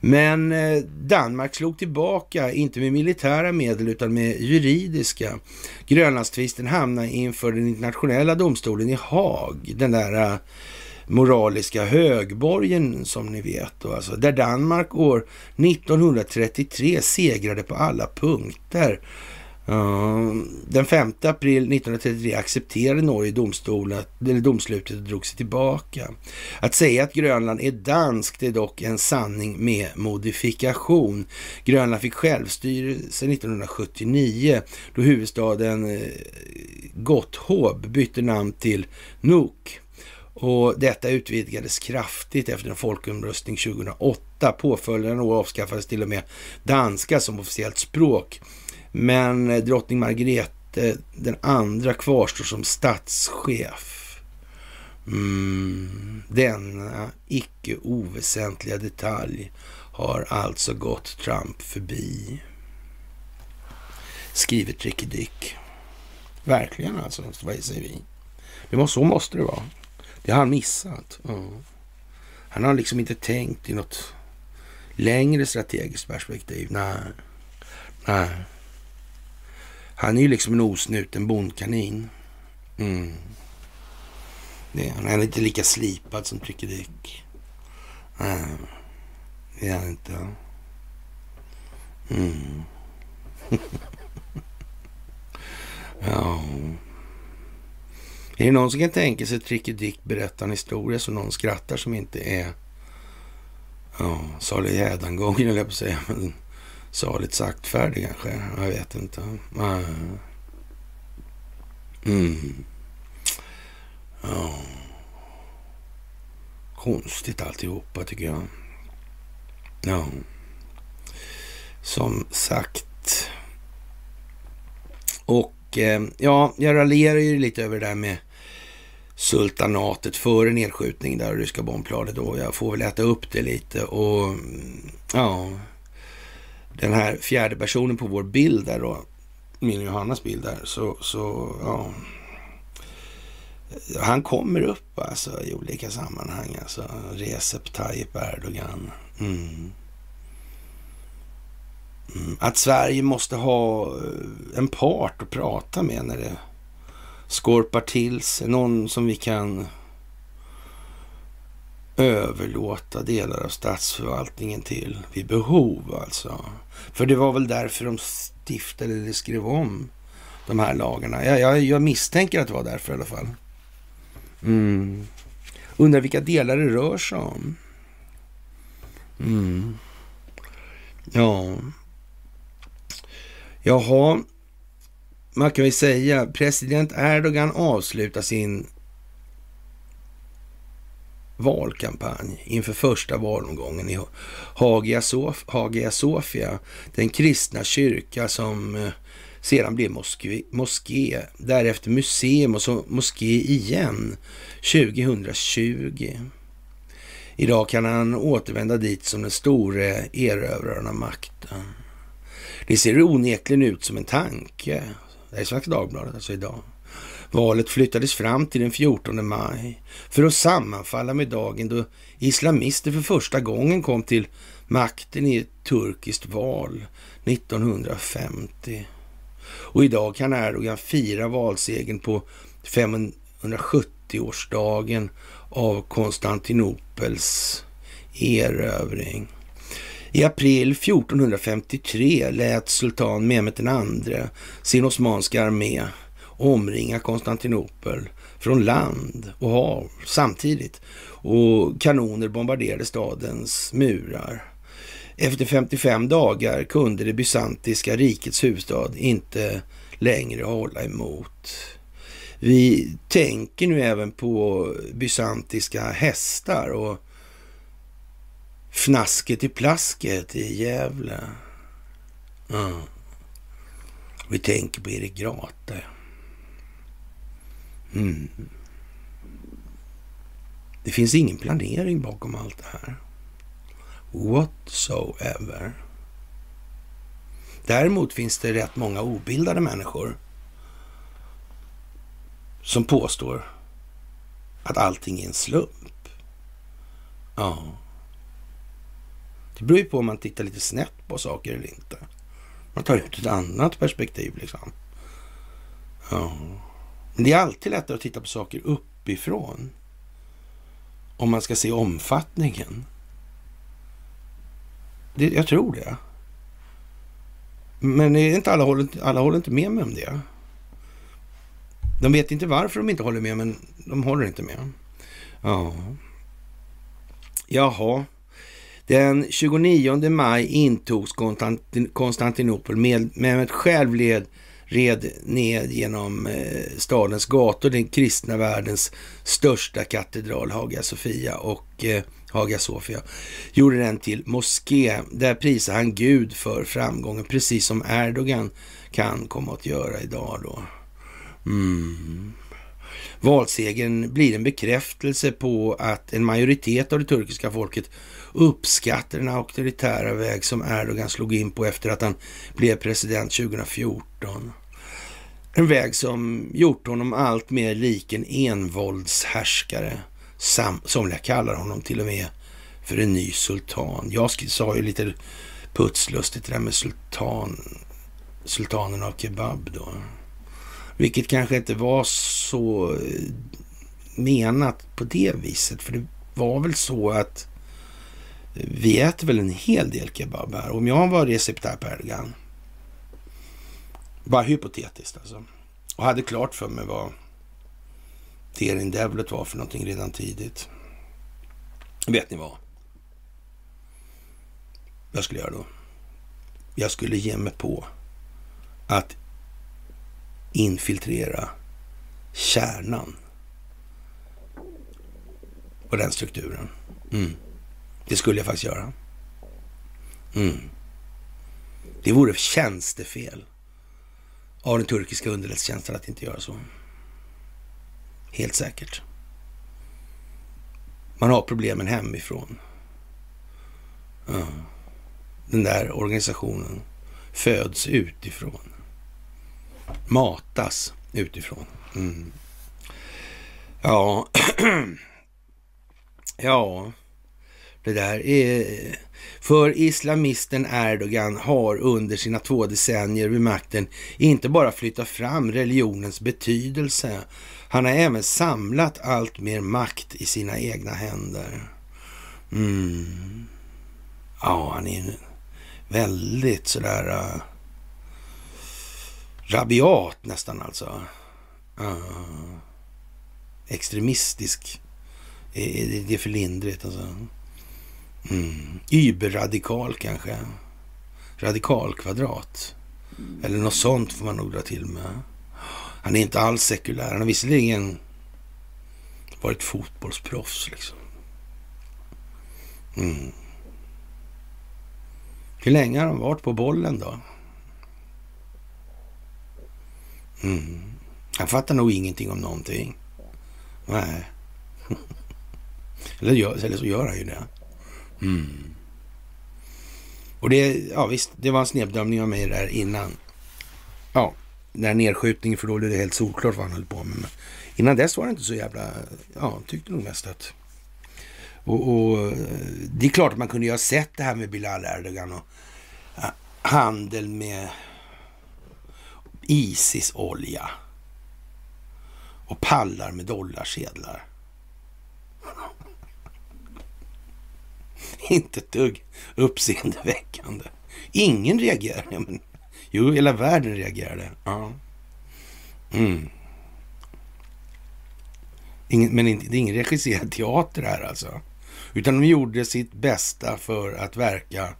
Men eh, Danmark slog tillbaka, inte med militära medel utan med juridiska. Grönlandstvisten hamnade inför den internationella domstolen i Haag, den där eh, moraliska högborgen som ni vet. Då, alltså, där Danmark år 1933 segrade på alla punkter. Den 5 april 1933 accepterade Norge domstolen, eller domslutet och drog sig tillbaka. Att säga att Grönland är danskt är dock en sanning med modifikation. Grönland fick självstyrelse 1979 då huvudstaden eh, Gotthåb bytte namn till Nuuk. Och detta utvidgades kraftigt efter en folkomröstning 2008. Påföljande år avskaffades till och med danska som officiellt språk. Men eh, drottning Margrethe den andra kvarstår som statschef. Mm, denna icke oväsentliga detalj har alltså gått Trump förbi. Skriver Ricky Dick. Verkligen alltså, vad säger vi? Det var, så måste det vara. Det har han missat. Mm. Han har liksom inte tänkt i något längre strategiskt perspektiv. Nej. Nej. Han är ju liksom en osnuten bondkanin. Mm. Det är, han är inte lika slipad som Tricky Dick. Nej, det är han inte. Mm. ja. Är det någon som kan tänka sig att Tricky Dick berättar en historia som någon skrattar som inte är ja, salig hädangången, eller jag på att säga. Men saligt saktfärdig kanske. Jag vet inte. Mm. Ja. Konstigt alltihopa tycker jag. Ja. Som sagt. Och Eh, ja, jag raljerar ju lite över det där med sultanatet före nedskjutning där ryska bombplanet och jag får väl äta upp det lite och mm, ja, den här fjärde personen på vår bild där då, min och Johannas bild där, så, så ja. Han kommer upp alltså i olika sammanhang, alltså Recep Tayyip Erdogan. Mm. Att Sverige måste ha eh, en part att prata med när det skorpar till sig. Någon som vi kan överlåta delar av statsförvaltningen till vid behov alltså. För det var väl därför de stiftade eller skrev om de här lagarna. Jag, jag, jag misstänker att det var därför i alla fall. Mm. Undrar vilka delar det rör sig om. Mm. Ja. Jaha, man kan väl säga president Erdogan avslutar sin valkampanj inför första valomgången i Hagia, Sof Hagia Sofia, den kristna kyrka som eh, sedan blev moské, moské, därefter museum och så moské igen 2020. Idag kan han återvända dit som den store erövraren av makten. Det ser onekligen ut som en tanke. Det är Svenska Dagbladet alltså idag. Valet flyttades fram till den 14 maj för att sammanfalla med dagen då islamister för första gången kom till makten i ett turkiskt val 1950. Och idag kan Erdogan fira valsegern på 570-årsdagen av Konstantinopels erövring. I april 1453 lät sultan Mehmet II sin osmanska armé omringa Konstantinopel från land och hav samtidigt och kanoner bombarderade stadens murar. Efter 55 dagar kunde det bysantiska rikets huvudstad inte längre hålla emot. Vi tänker nu även på bysantiska hästar och fnasket i plasket i Gävle. Mm. Vi tänker på Erik Grate. Mm. Det finns ingen planering bakom allt det här. Whatsoever. Däremot finns det rätt många obildade människor som påstår att allting är en slump. Ja. Det beror ju på om man tittar lite snett på saker eller inte. Man tar ut ett annat perspektiv liksom. Ja. Men det är alltid lättare att titta på saker uppifrån. Om man ska se omfattningen. Det, jag tror det. Men är inte alla, håller, alla håller inte med mig om det. De vet inte varför de inte håller med, men de håller inte med. Ja. Jaha. Den 29 maj intogs Konstantinopel. Mehmet själv led, red ned genom eh, stadens gator den kristna världens största katedral, Hagia Sofia och eh, Hagia Sofia, gjorde den till moské. Där prisar han Gud för framgången, precis som Erdogan kan komma att göra idag då. Mm. Valsegern blir en bekräftelse på att en majoritet av det turkiska folket uppskattar den auktoritära väg som Erdogan slog in på efter att han blev president 2014. En väg som gjort honom allt mer lik en envåldshärskare. Somliga kallar honom till och med för en ny sultan. Jag sa ju lite putslustigt det där med sultan, sultanen av kebab då. Vilket kanske inte var så eh, menat på det viset. För det var väl så att eh, vi äter väl en hel del kebab här. Om jag var Recep på Erdogan, bara hypotetiskt alltså, och hade klart för mig vad Terin Devlet var för någonting redan tidigt. Vet ni vad? Jag skulle göra då? Jag skulle ge mig på att infiltrera kärnan på den strukturen. Mm. Det skulle jag faktiskt göra. Mm. Det vore tjänstefel av den turkiska underrättelsetjänsten att inte göra så. Helt säkert. Man har problemen hemifrån. Ja. Den där organisationen föds utifrån. Matas utifrån. Mm. Ja, ja, det där är... För islamisten Erdogan har under sina två decennier vid makten inte bara flyttat fram religionens betydelse. Han har även samlat allt mer makt i sina egna händer. Mm. Ja, han är väldigt sådär... Uh, rabiat nästan alltså. Uh, extremistisk. Det, är för lindrigt alltså. Mm. Überradikal kanske. Radikalkvadrat. Mm. Eller något sånt får man nog dra till med. Han är inte alls sekulär. Han har visserligen varit fotbollsproffs liksom. Mm. Hur länge har han varit på bollen då? Mm. Han fattar nog ingenting om någonting. Nej. eller, gör, eller så gör han ju det. Mm. Och det, ja visst, det var en snedbedömning av mig där innan. Ja, den nedskjutningen, för då blev det helt solklart vad han höll på med. Men innan dess var det inte så jävla, ja, tyckte nog mest att... Och, och det är klart att man kunde ju ha sett det här med Bilal Erdogan och eh, handel med Isis-olja och pallar med dollarsedlar. Inte ett dugg uppseendeväckande. Ingen reagerade. Men, jo, hela världen reagerade. Ja. Mm. Ingen, men det är ingen regisserad teater här alltså. Utan de gjorde sitt bästa för att verka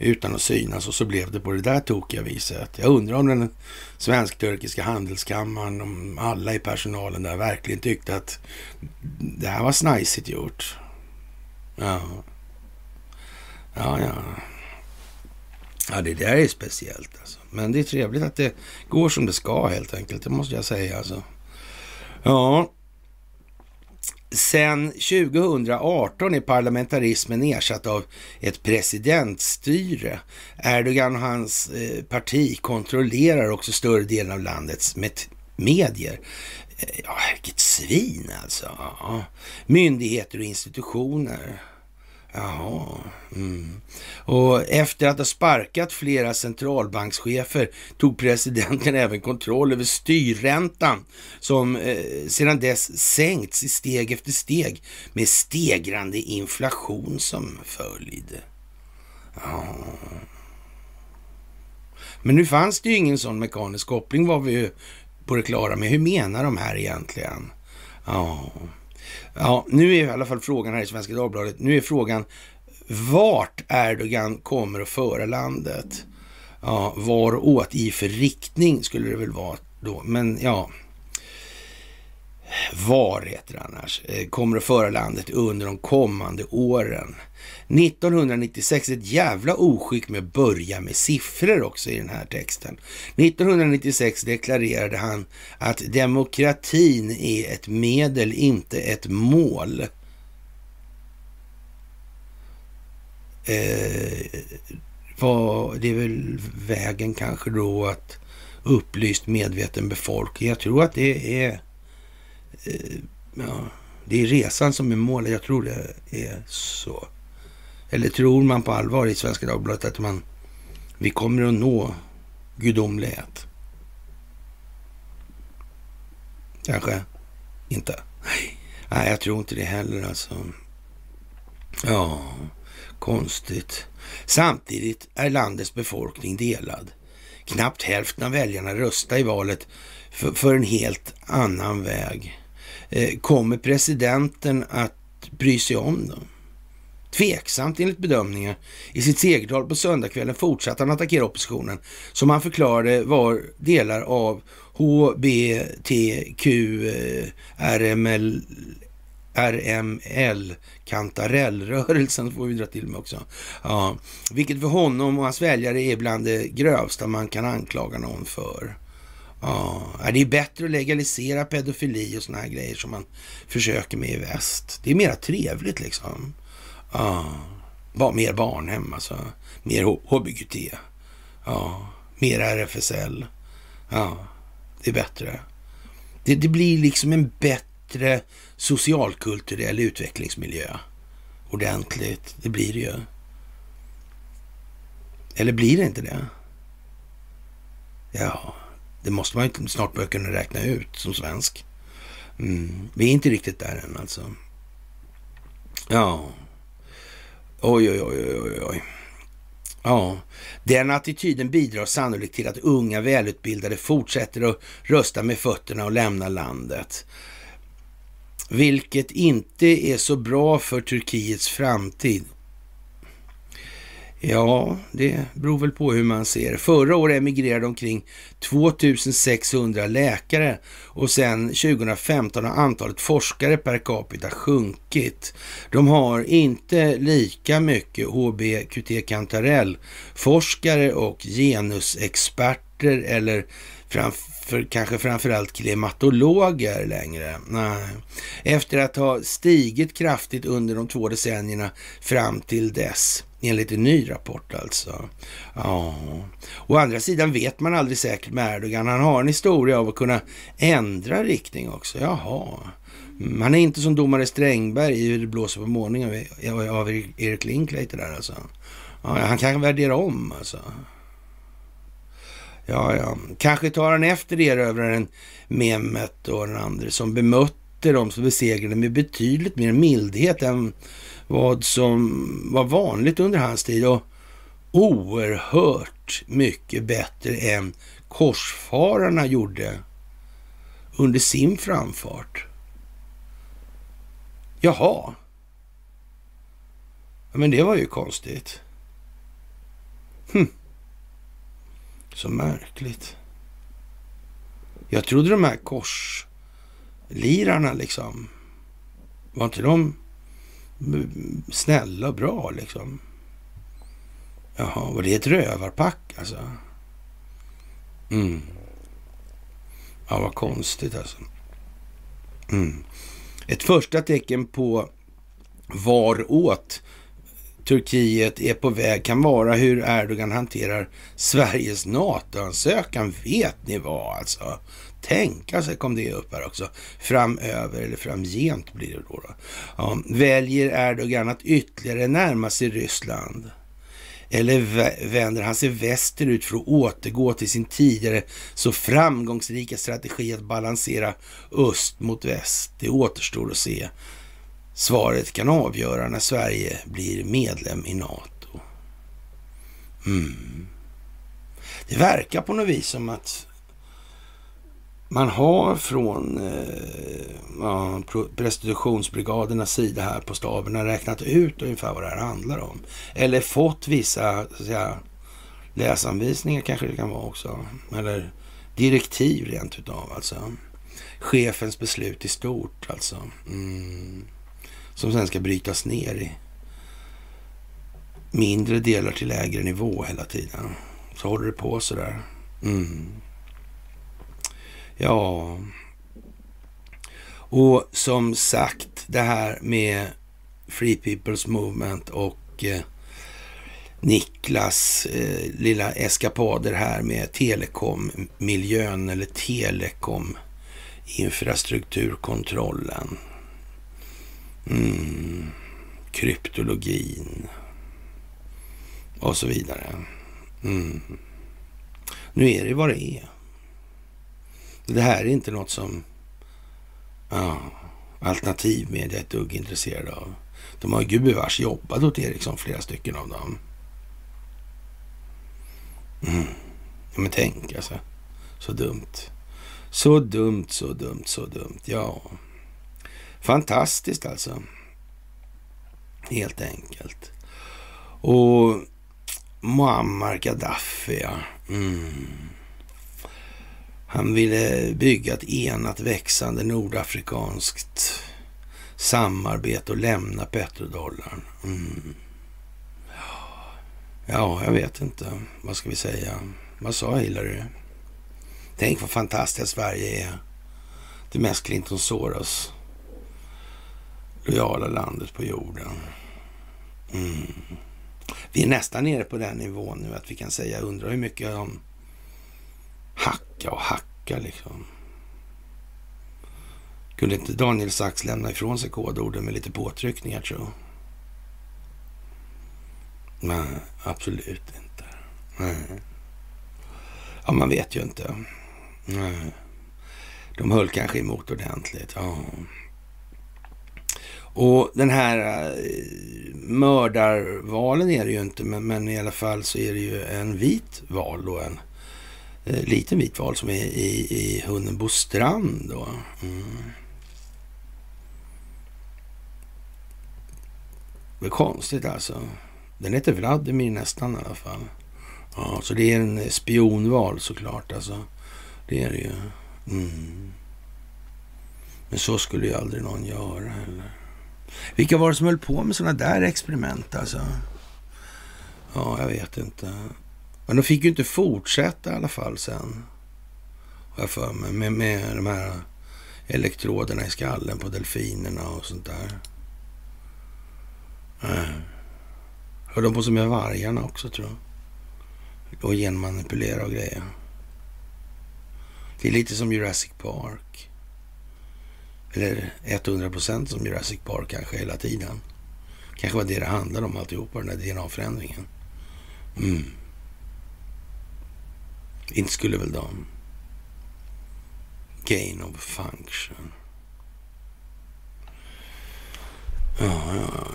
utan att synas och så blev det på det där tokiga viset. Jag undrar om den svensk-turkiska handelskammaren, om alla i personalen där verkligen tyckte att det här var snajsigt gjort. Ja. Ja, ja. Ja, det där är speciellt alltså. Men det är trevligt att det går som det ska helt enkelt. Det måste jag säga alltså. Ja, Sen 2018 är parlamentarismen ersatt av ett presidentstyre. Erdogan och hans eh, parti kontrollerar också större delen av landets medier. Eh, ja, vilket svin alltså. Ja. Myndigheter och institutioner. Jaha. Mm. Och efter att ha sparkat flera centralbankschefer tog presidenten även kontroll över styrräntan som eh, sedan dess sänkts i steg efter steg med stegrande inflation som följd. Ja. Men nu fanns det ju ingen sån mekanisk koppling var vi ju på det klara med. Hur menar de här egentligen? Ja. Ja, nu är i alla fall frågan här i Svenska Dagbladet, nu är frågan vart Erdogan kommer att föra landet. Ja, var åt i för riktning skulle det väl vara då, men ja. Var heter det annars, eh, kommer att föra landet under de kommande åren. 1996, ett jävla oskick med att börja med siffror också i den här texten. 1996 deklarerade han att demokratin är ett medel, inte ett mål. Eh, vad, det är väl vägen kanske då att upplyst medveten befolkning. Jag tror att det är Eh, ja, det är resan som är målet. Jag tror det är så. Eller tror man på allvar i Svenska Dagbladet att man, vi kommer att nå gudomlighet? Kanske inte. Nej, jag tror inte det heller alltså. Ja, konstigt. Samtidigt är landets befolkning delad. Knappt hälften av väljarna röstade i valet för, för en helt annan väg. Eh, kommer presidenten att bry sig om dem? Tveksamt enligt bedömningar. I sitt segertal på söndagskvällen fortsatte han attackera oppositionen som han förklarade var delar av HBTQ, RML, RML kantarellrörelsen får vi dra till med också. Ja, vilket för honom och hans väljare är bland det grövsta man kan anklaga någon för. Ja, det är bättre att legalisera pedofili och såna här grejer som man försöker med i väst. Det är mera trevligt liksom. Ja, bara mer barnhem alltså. Mer HBQT. Ja, mer RFSL. Ja, det är bättre. Det, det blir liksom en bättre socialkulturell utvecklingsmiljö. Ordentligt. Det blir det ju. Eller blir det inte det? Ja, det måste man ju snart börja kunna räkna ut som svensk. Mm. Vi är inte riktigt där än alltså. Ja. Oj, oj, oj, oj, oj. Ja, den attityden bidrar sannolikt till att unga välutbildade fortsätter att rösta med fötterna och lämna landet. Vilket inte är så bra för Turkiets framtid. Ja, det beror väl på hur man ser. Förra året emigrerade omkring 2600 läkare och sedan 2015 har antalet forskare per capita sjunkit. De har inte lika mycket HBQT kantarell forskare och genusexperter eller framför, kanske framförallt klimatologer längre. Nej. Efter att ha stigit kraftigt under de två decennierna fram till dess. Enligt en ny rapport alltså. Ja. Å andra sidan vet man aldrig säkert med Erdogan. Han har en historia av att kunna ändra riktning också. Jaha. Han är inte som domare Strängberg i Hur det blåser på morgonen av e- e- Erik Linklater där alltså. Ja, han kan värdera om alltså. Ja, ja. Kanske tar han efter erövraren Mehmet och den andra som bemötte dem som besegrade med betydligt mer mildhet än vad som var vanligt under hans tid och oerhört mycket bättre än korsfararna gjorde under sin framfart. Jaha. Men det var ju konstigt. Hm. Så märkligt. Jag trodde de här korslirarna liksom, var inte de snälla och bra liksom. Jaha, var det ett rövarpack alltså? Mm. Ja, vad konstigt alltså. Mm. Ett första tecken på varåt Turkiet är på väg kan vara hur Erdogan hanterar Sveriges NATO-ansökan. Vet ni vad alltså? Tänka sig kom det upp här också. Framöver, eller framgent blir det då. då. Ja, väljer Erdogan att ytterligare närma sig Ryssland? Eller vänder han sig västerut för att återgå till sin tidigare så framgångsrika strategi att balansera öst mot väst? Det återstår att se. Svaret kan avgöra när Sverige blir medlem i NATO. Mm. Det verkar på något vis som att man har från eh, ja, prostitutionsbrigadernas sida här på staberna räknat ut ungefär vad det här handlar om. Eller fått vissa så att säga, läsanvisningar kanske det kan vara också. Eller direktiv rent utav alltså. Chefens beslut i stort alltså. Mm. Som sen ska brytas ner i mindre delar till lägre nivå hela tiden. Så håller det på sådär. Mm. Ja, och som sagt det här med Free People's Movement och eh, Niklas eh, lilla eskapader här med telekommiljön eller telekom infrastrukturkontrollen. Mm, kryptologin och så vidare. Mm. Nu är det vad det är. Det här är inte något som ja, alternativmedia är ett dugg intresserade av. De har gubevars jobbat åt Ericsson, flera stycken av dem. Mm. Ja, men tänk alltså. Så dumt. Så dumt, så dumt, så dumt. Ja, fantastiskt alltså. Helt enkelt. Och Muammar Gaddafi, ja. Mm. Han ville bygga ett enat växande nordafrikanskt samarbete och lämna petrodollarn. Mm. Ja, jag vet inte. Vad ska vi säga? Vad sa Hillary? Tänk vad fantastiskt Sverige är. Det mest Clinton Soros lojala landet på jorden. Mm. Vi är nästan nere på den nivån nu att vi kan säga, undrar hur mycket de hacka och hacka liksom. Kunde inte Daniel Sachs lämna ifrån sig kodorden med lite påtryckningar tror jag? Nej, absolut inte. Nej. Ja, man vet ju inte. Nej. De höll kanske emot ordentligt. Ja. Och den här eh, mördarvalen är det ju inte, men, men, i alla fall så är det ju en vit val då, en Eh, liten vit val som är i, i Hunnebo strand. Då. Mm. Det är konstigt alltså. Den heter Vladimir nästan i alla fall. Ja, så det är en spionval såklart alltså. Det är det ju. Mm. Men så skulle ju aldrig någon göra heller. Vilka var det som höll på med sådana där experiment alltså? Ja, jag vet inte. Men de fick ju inte fortsätta i alla fall sen. Har jag för mig. Med, med de här elektroderna i skallen på delfinerna och sånt där. Eh, äh. Höll de på som med vargarna också tror jag. Och genmanipulera och grejer. Det är lite som Jurassic Park. Eller 100 procent som Jurassic Park kanske hela tiden. Kanske var det det handlade om alltihopa, den där DNA-förändringen. Mm. Inte skulle väl de... Gain of function. Ja, ja,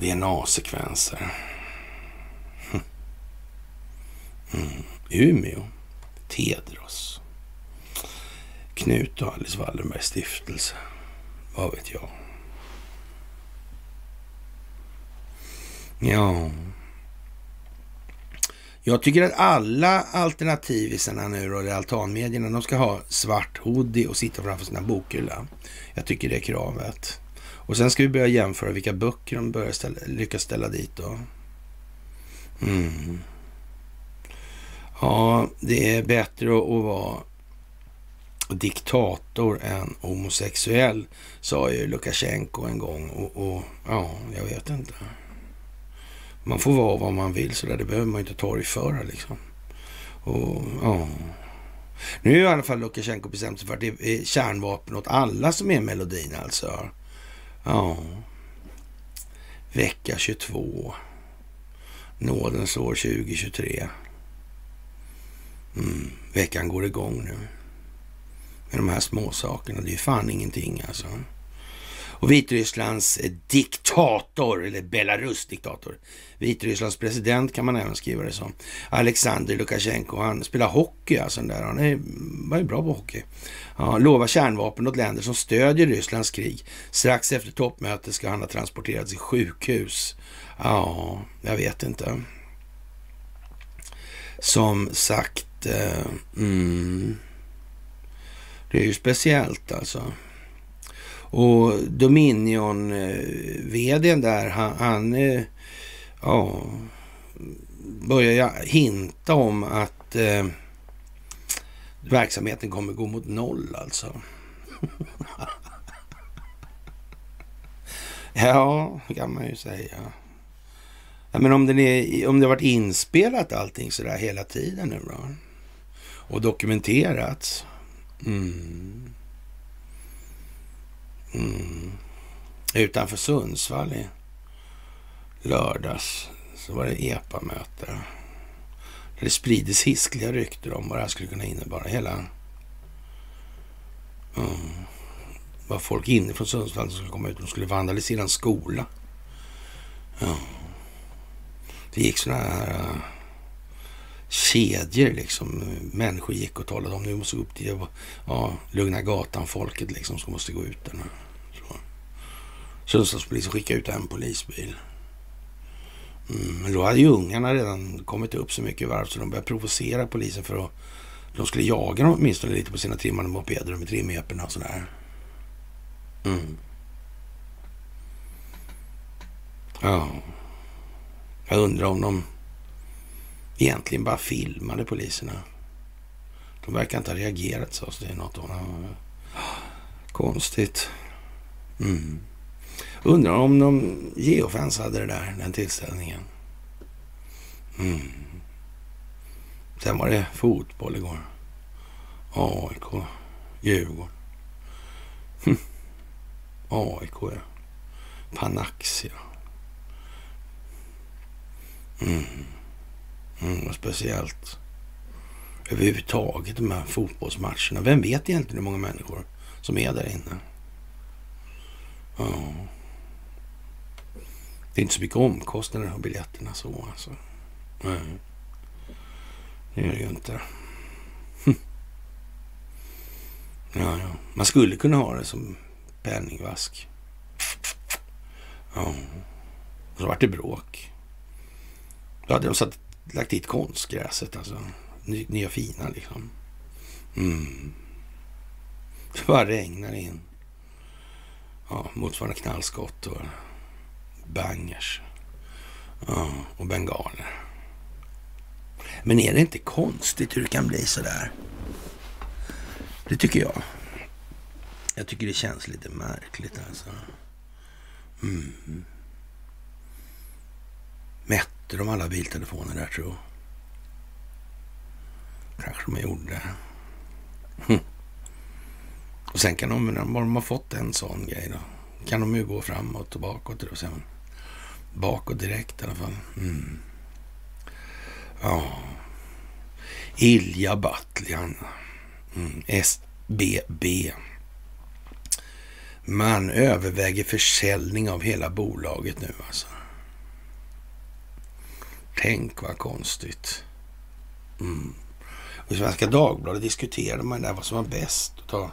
ja. DNA-sekvenser. Hm. Mm. Umeå. Tedros. Knut och Alice Wallenbergs stiftelse. Vad vet jag. Ja. Jag tycker att alla alternativisarna nu och altanmedierna, de ska ha svart hoodie och sitta framför sina bokhylla. Jag tycker det är kravet. Och sen ska vi börja jämföra vilka böcker de börjar ställa, lyckas ställa dit då. Mm. Ja, det är bättre att, att vara diktator än homosexuell, sa ju Lukasjenko en gång. Och, och, ja, jag vet inte. Man får vara vad man vill så där. Det behöver man inte torgföra liksom. Och, ja. Nu är i alla fall Lukasjenko bestämt sig för att det är kärnvapen åt alla som är melodin alltså. Ja. Vecka 22. Nådens år 2023. Mm. Veckan går igång nu. Med de här små sakerna. Det är fan ingenting alltså. Och Vitrysslands eh, diktator, eller Belarus diktator, Vitrysslands president kan man även skriva det som, Alexander Lukasjenko, han spelar hockey alltså, där. han är, var ju bra på hockey. Ja, lovar kärnvapen åt länder som stödjer Rysslands krig. Strax efter toppmötet ska han ha transporterats i sjukhus. Ja, jag vet inte. Som sagt, eh, mm, det är ju speciellt alltså. Och Dominion-vdn eh, där, han, han eh, ja, börjar hinta om att eh, verksamheten kommer gå mot noll alltså. ja, kan man ju säga. Ja, men om, den är, om det har varit inspelat allting sådär hela tiden nu då? Och dokumenterats? Mm. Mm. Utanför Sundsvall i lördags så var det EPA-möte. Det sprides hiskliga rykten om vad det här skulle kunna innebära. Hela... Mm. Var folk inifrån Sundsvall som skulle komma ut De skulle vandalisera en skola. Mm. Det gick sådana här uh, kedjor liksom. Människor gick och talade om nu måste gå upp till ja, Lugna Gatan-folket liksom som måste gå ut där nu. Sundsvallspolisen skickade ut en polisbil. Mm, men då hade ju ungarna redan kommit upp så mycket varv så de började provocera polisen för att de skulle jaga dem åtminstone lite på sina trimmade mopeder med trimeperna och sådär. Mm. Ja. Jag undrar om de egentligen bara filmade poliserna. De verkar inte ha reagerat så det är något. Konstigt. Mm. Undrar om de geofans hade det där, den tillställningen. Mm. Sen var det fotboll igår. AIK, Djurgården. Hm. AIK, ja. Panaxia. Mm. Mm, speciellt överhuvudtaget de här fotbollsmatcherna. Vem vet egentligen hur många människor som är där inne? Ja. Det är inte så mycket omkostnader av biljetterna så alltså. Nej. Det är det ju inte. Hm. Ja, ja. Man skulle kunna ha det som penningvask. Ja. Och så vart det bråk. Då hade de satt, lagt dit konstgräset alltså. Nya fina liksom. Mm. Det bara regnar in. Ja, motsvarande knallskott och bangers ja, och bengaler. Men är det inte konstigt hur det kan bli så där? Det tycker jag. Jag tycker det känns lite märkligt alltså. Mm. Mätte de alla biltelefoner där tror jag? Kanske de gjorde. Hm. Och sen kan de, när de har fått en sån grej då, kan de ju gå framåt och bakåt. Och sen bakåt direkt i alla fall. Mm. Ja. Ilja Batljan. Mm. SBB. Man överväger försäljning av hela bolaget nu alltså. Tänk vad konstigt. Mm. Och I Svenska Dagbladet diskuterade man där vad som var bäst att ta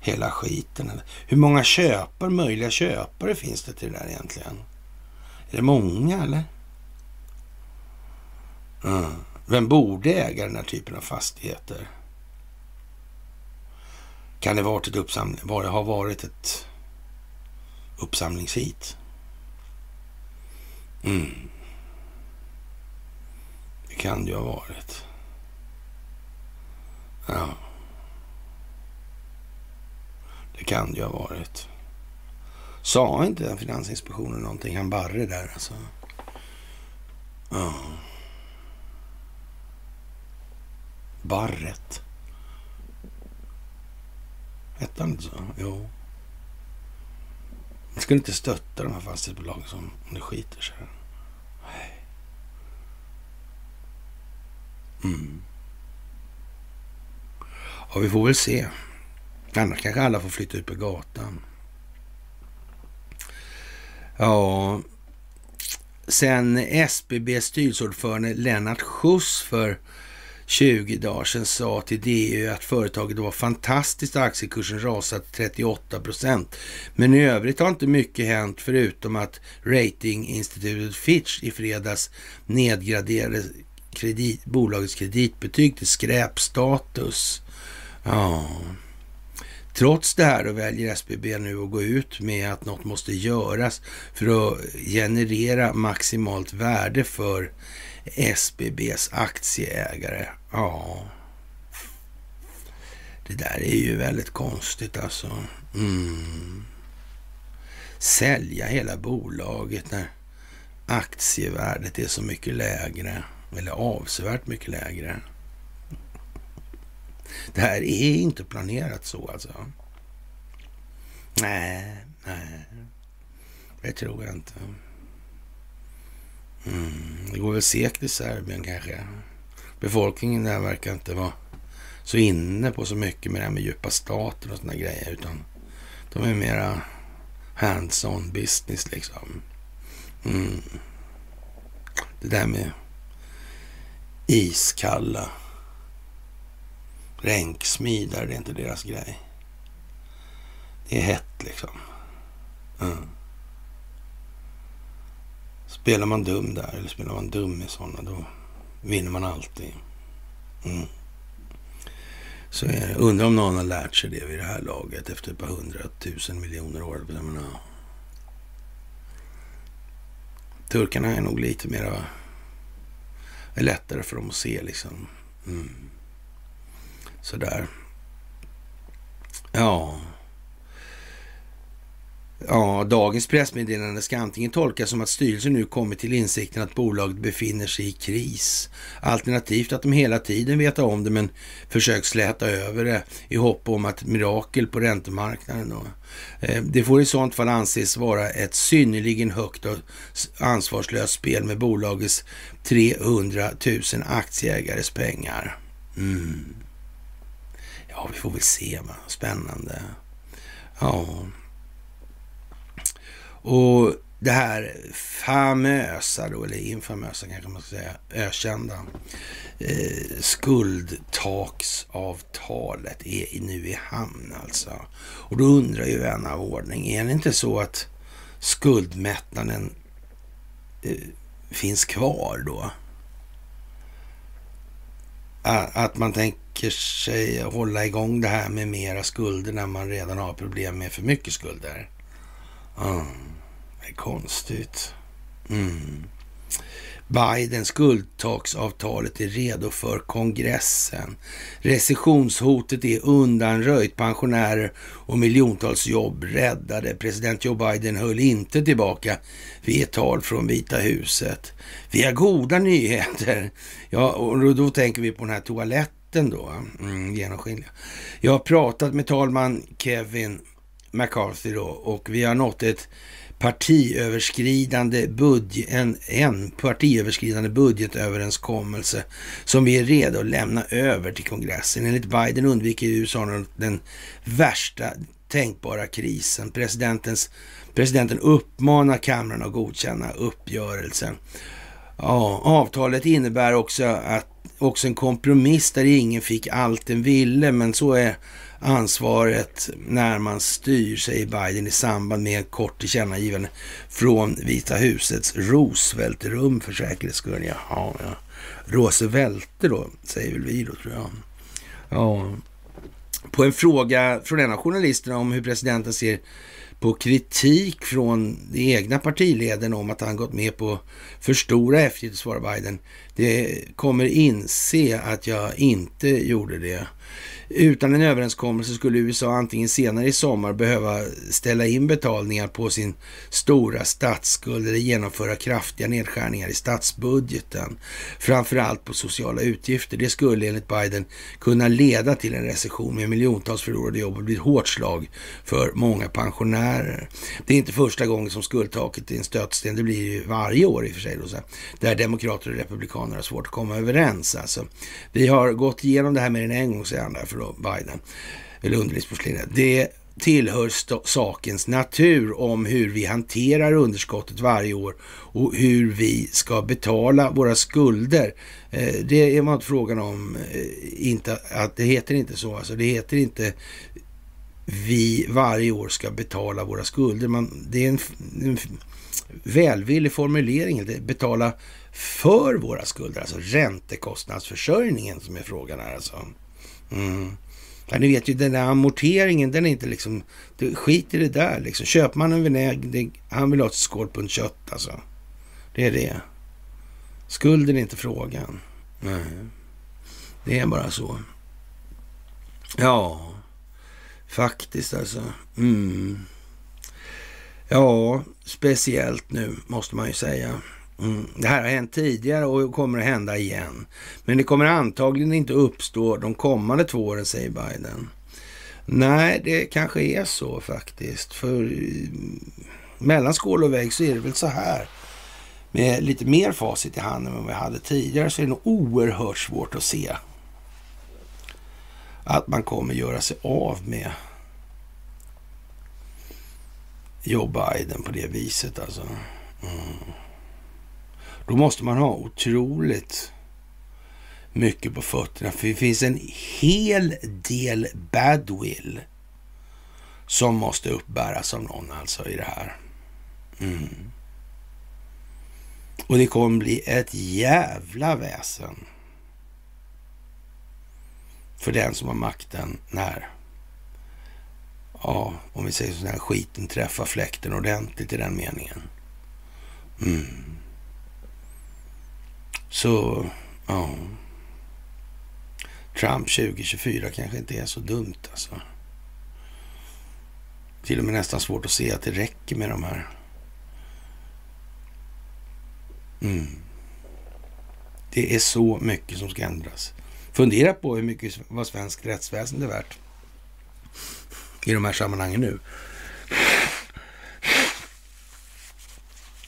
hela skiten. Hur många köpare, möjliga köpare finns det till det där egentligen? Är det många eller? Mm. Vem borde äga den här typen av fastigheter? Kan det varit ett uppsamling, var det har varit ett uppsamlingshit? Mm. kan det ju ha varit. Ja. Det kan det ju ha varit. Sa inte Finansinspektionen någonting? Han Barre där alltså. Ja. Barret. Hette han inte så? Jo. Man skulle inte stötta de här fastighetsbolagen som om det skiter sig. Nej. Mm. Ja, vi får väl se. Annars kanske alla får flytta ut på gatan. Ja, sen SBB styrelseordförande Lennart Schuss för 20 dagar sedan sa till DU att företaget var fantastiskt och aktiekursen rasat 38 procent. Men i övrigt har inte mycket hänt förutom att ratinginstitutet Fitch i fredags nedgraderade kredit, bolagets kreditbetyg till skräpstatus. Ja. Trots det här väljer SBB nu att gå ut med att något måste göras för att generera maximalt värde för SBBs aktieägare. Ja, det där är ju väldigt konstigt alltså. Mm. Sälja hela bolaget när aktievärdet är så mycket lägre, eller avsevärt mycket lägre. Det här är inte planerat så alltså. Nej, nej. Det tror jag inte. Mm, det går väl segt i Serbien kanske. Befolkningen där verkar inte vara så inne på så mycket med det här med djupa staten och sådana grejer. Utan de är mera hands-on business liksom. Mm. Det där med iskalla Ränksmidare, det är inte deras grej. Det är hett liksom. Mm. Spelar man dum där, eller spelar man dum i sådana, då vinner man alltid. Mm. Så är. Undrar om någon har lärt sig det vid det här laget efter ett par hundratusen miljoner år. Jag menar, turkarna är nog lite mera... är lättare för dem att se liksom. Mm. Sådär. Ja. Ja, dagens pressmeddelande ska antingen tolkas som att styrelsen nu kommit till insikten att bolaget befinner sig i kris. Alternativt att de hela tiden vet om det men försökt släta över det i hopp om att mirakel på räntemarknaden. Då. Eh, det får i sånt fall anses vara ett synnerligen högt och ansvarslöst spel med bolagets 300 000 aktieägares pengar. Mm. Ja, vi får väl se. Va? Spännande. Ja. Och det här famösa då, eller infamösa kanske man ska säga, ökända eh, skuldtaksavtalet är nu i hamn alltså. Och då undrar ju vän av ordning, är det inte så att skuldmättnaden eh, finns kvar då? Att man tänker sig hålla igång det här med mera skulder när man redan har problem med för mycket skulder. Mm. Det är konstigt. Mm. Bidens skuldtaksavtalet är redo för kongressen. Recessionshotet är undanröjt. Pensionärer och miljontals jobb räddade. President Joe Biden höll inte tillbaka vid ett tal från Vita huset. Vi har goda nyheter. Ja, och då tänker vi på den här toaletten då. Mm, genomskinliga. Jag har pratat med talman Kevin McCarthy då och vi har nått ett partiöverskridande budget, en, en partiöverskridande budgetöverenskommelse som vi är redo att lämna över till kongressen. Enligt Biden undviker USA den värsta tänkbara krisen. Presidentens, presidenten uppmanar kammaren att godkänna uppgörelsen. Ja, avtalet innebär också, att, också en kompromiss där ingen fick allt den ville, men så är ansvaret när man styr, säger Biden i samband med en kort tillkännagivande från Vita husets Roosevelt-rum för säkerhets skull. Jaha, ja. Roosevelt då, säger väl vi då, tror jag. Ja, På en fråga från en av journalisterna om hur presidenten ser på kritik från de egna partiledaren om att han gått med på för stora eftergifter, svarar Biden. Det kommer inse att jag inte gjorde det. Utan en överenskommelse skulle USA antingen senare i sommar behöva ställa in betalningar på sin stora statsskuld eller genomföra kraftiga nedskärningar i statsbudgeten. Framförallt på sociala utgifter. Det skulle enligt Biden kunna leda till en recession med miljontals förlorade jobb och bli ett hårt slag för många pensionärer. Det är inte första gången som skuldtaket är en stötsten. Det blir ju varje år i och för sig. Då, så där demokrater och republikaner har svårt att komma överens. Alltså, vi har gått igenom det här med en en gång, säger han där Biden, eller underlivsporslinet. Det tillhör sakens natur om hur vi hanterar underskottet varje år och hur vi ska betala våra skulder. Eh, det är man inte frågan om, eh, inte, att det heter inte så. Alltså det heter inte vi varje år ska betala våra skulder. Man, det är en, en välvillig formulering. Betala för våra skulder, alltså räntekostnadsförsörjningen som är frågan här. Alltså. Mm. Ja, ni vet ju den där amorteringen, den är inte liksom... Det, skit i det där liksom. Köper man en vinäger, han vill ha ett skål kött alltså. Det är det. Skulden är inte frågan. Nej. Det är bara så. Ja, faktiskt alltså. Mm. Ja, speciellt nu måste man ju säga. Mm. Det här har hänt tidigare och kommer att hända igen. Men det kommer antagligen inte uppstå de kommande två åren, säger Biden. Nej, det kanske är så faktiskt. För mm, mellan skål och vägg så är det väl så här. Med lite mer facit i handen än vad vi hade tidigare så är det nog oerhört svårt att se att man kommer göra sig av med Joe Biden på det viset alltså. Mm. Då måste man ha otroligt mycket på fötterna. För det finns en hel del badwill som måste uppbäras av någon alltså i det här. Mm. Och det kommer bli ett jävla väsen för den som har makten när, ja, om vi säger så här, skiten träffar fläkten ordentligt i den meningen. Mm. Så, ja. Trump 2024 kanske inte är så dumt alltså. Till och med nästan svårt att se att det räcker med de här. Mm. Det är så mycket som ska ändras. Fundera på hur mycket vad svenskt rättsväsende är värt i de här sammanhangen nu.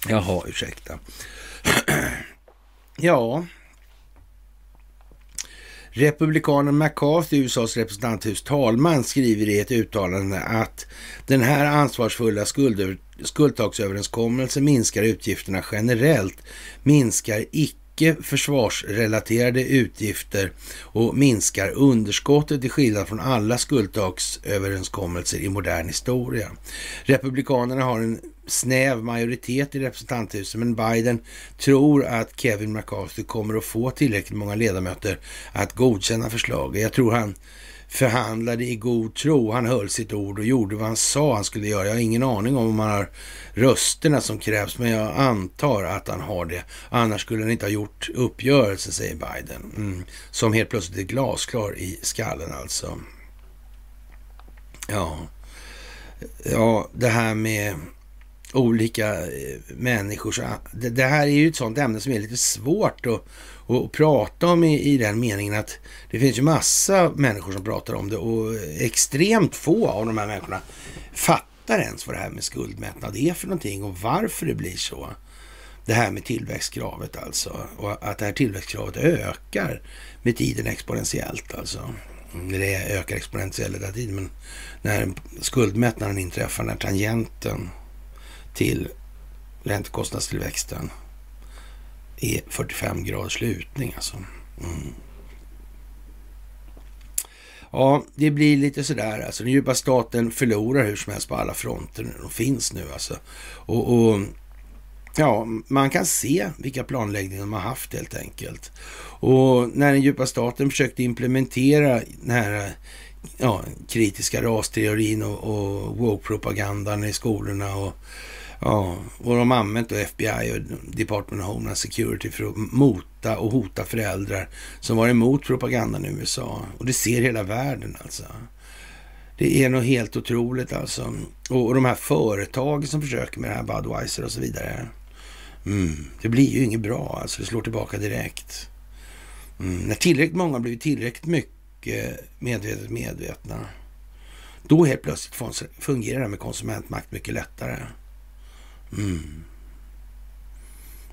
Jaha, ursäkta. Ja. Republikanen McCarthy, USAs representanthus talman, skriver i ett uttalande att den här ansvarsfulla skuldtaksöverenskommelsen minskar utgifterna generellt, minskar icke icke försvarsrelaterade utgifter och minskar underskottet till skillnad från alla skuldtaksöverenskommelser i modern historia. Republikanerna har en snäv majoritet i representanthuset, men Biden tror att Kevin McCarthy kommer att få tillräckligt många ledamöter att godkänna förslaget. Jag tror han förhandlade i god tro. Han höll sitt ord och gjorde vad han sa han skulle göra. Jag har ingen aning om om han har rösterna som krävs, men jag antar att han har det. Annars skulle han inte ha gjort uppgörelsen, säger Biden. Mm. Som helt plötsligt är glasklar i skallen alltså. Ja, ja det här med olika eh, människor. Det, det, här är ju ett sånt ämne som är lite svårt att, att prata om i, i den meningen att det finns ju massa människor som pratar om det och extremt få av de här människorna fattar ens vad det här med skuldmättnad är för någonting och varför det blir så. Det här med tillväxtkravet alltså och att det här tillväxtkravet ökar med tiden exponentiellt alltså. Mm, det ökar exponentiellt hela tiden men när skuldmättnaden inträffar, när tangenten till räntekostnadstillväxten är 45 graders lutning alltså. Mm. Ja, det blir lite sådär alltså. Den djupa staten förlorar hur som helst på alla fronter. De finns nu alltså. Och, och ja, man kan se vilka planläggningar de har haft helt enkelt. Och när den djupa staten försökte implementera den här ja, kritiska rasteorin och, och woke-propagandan i skolorna och Ja, och de har använt då FBI och Department of Homeland Security för att mota och hota föräldrar som var emot propagandan i USA. Och det ser hela världen alltså. Det är nog helt otroligt alltså. Och, och de här företagen som försöker med det här, Budweiser och så vidare. Mm, det blir ju inget bra alltså, det slår tillbaka direkt. Mm, när tillräckligt många har blivit tillräckligt mycket medvetet medvetna, då helt plötsligt fungerar det här med konsumentmakt mycket lättare. Mm.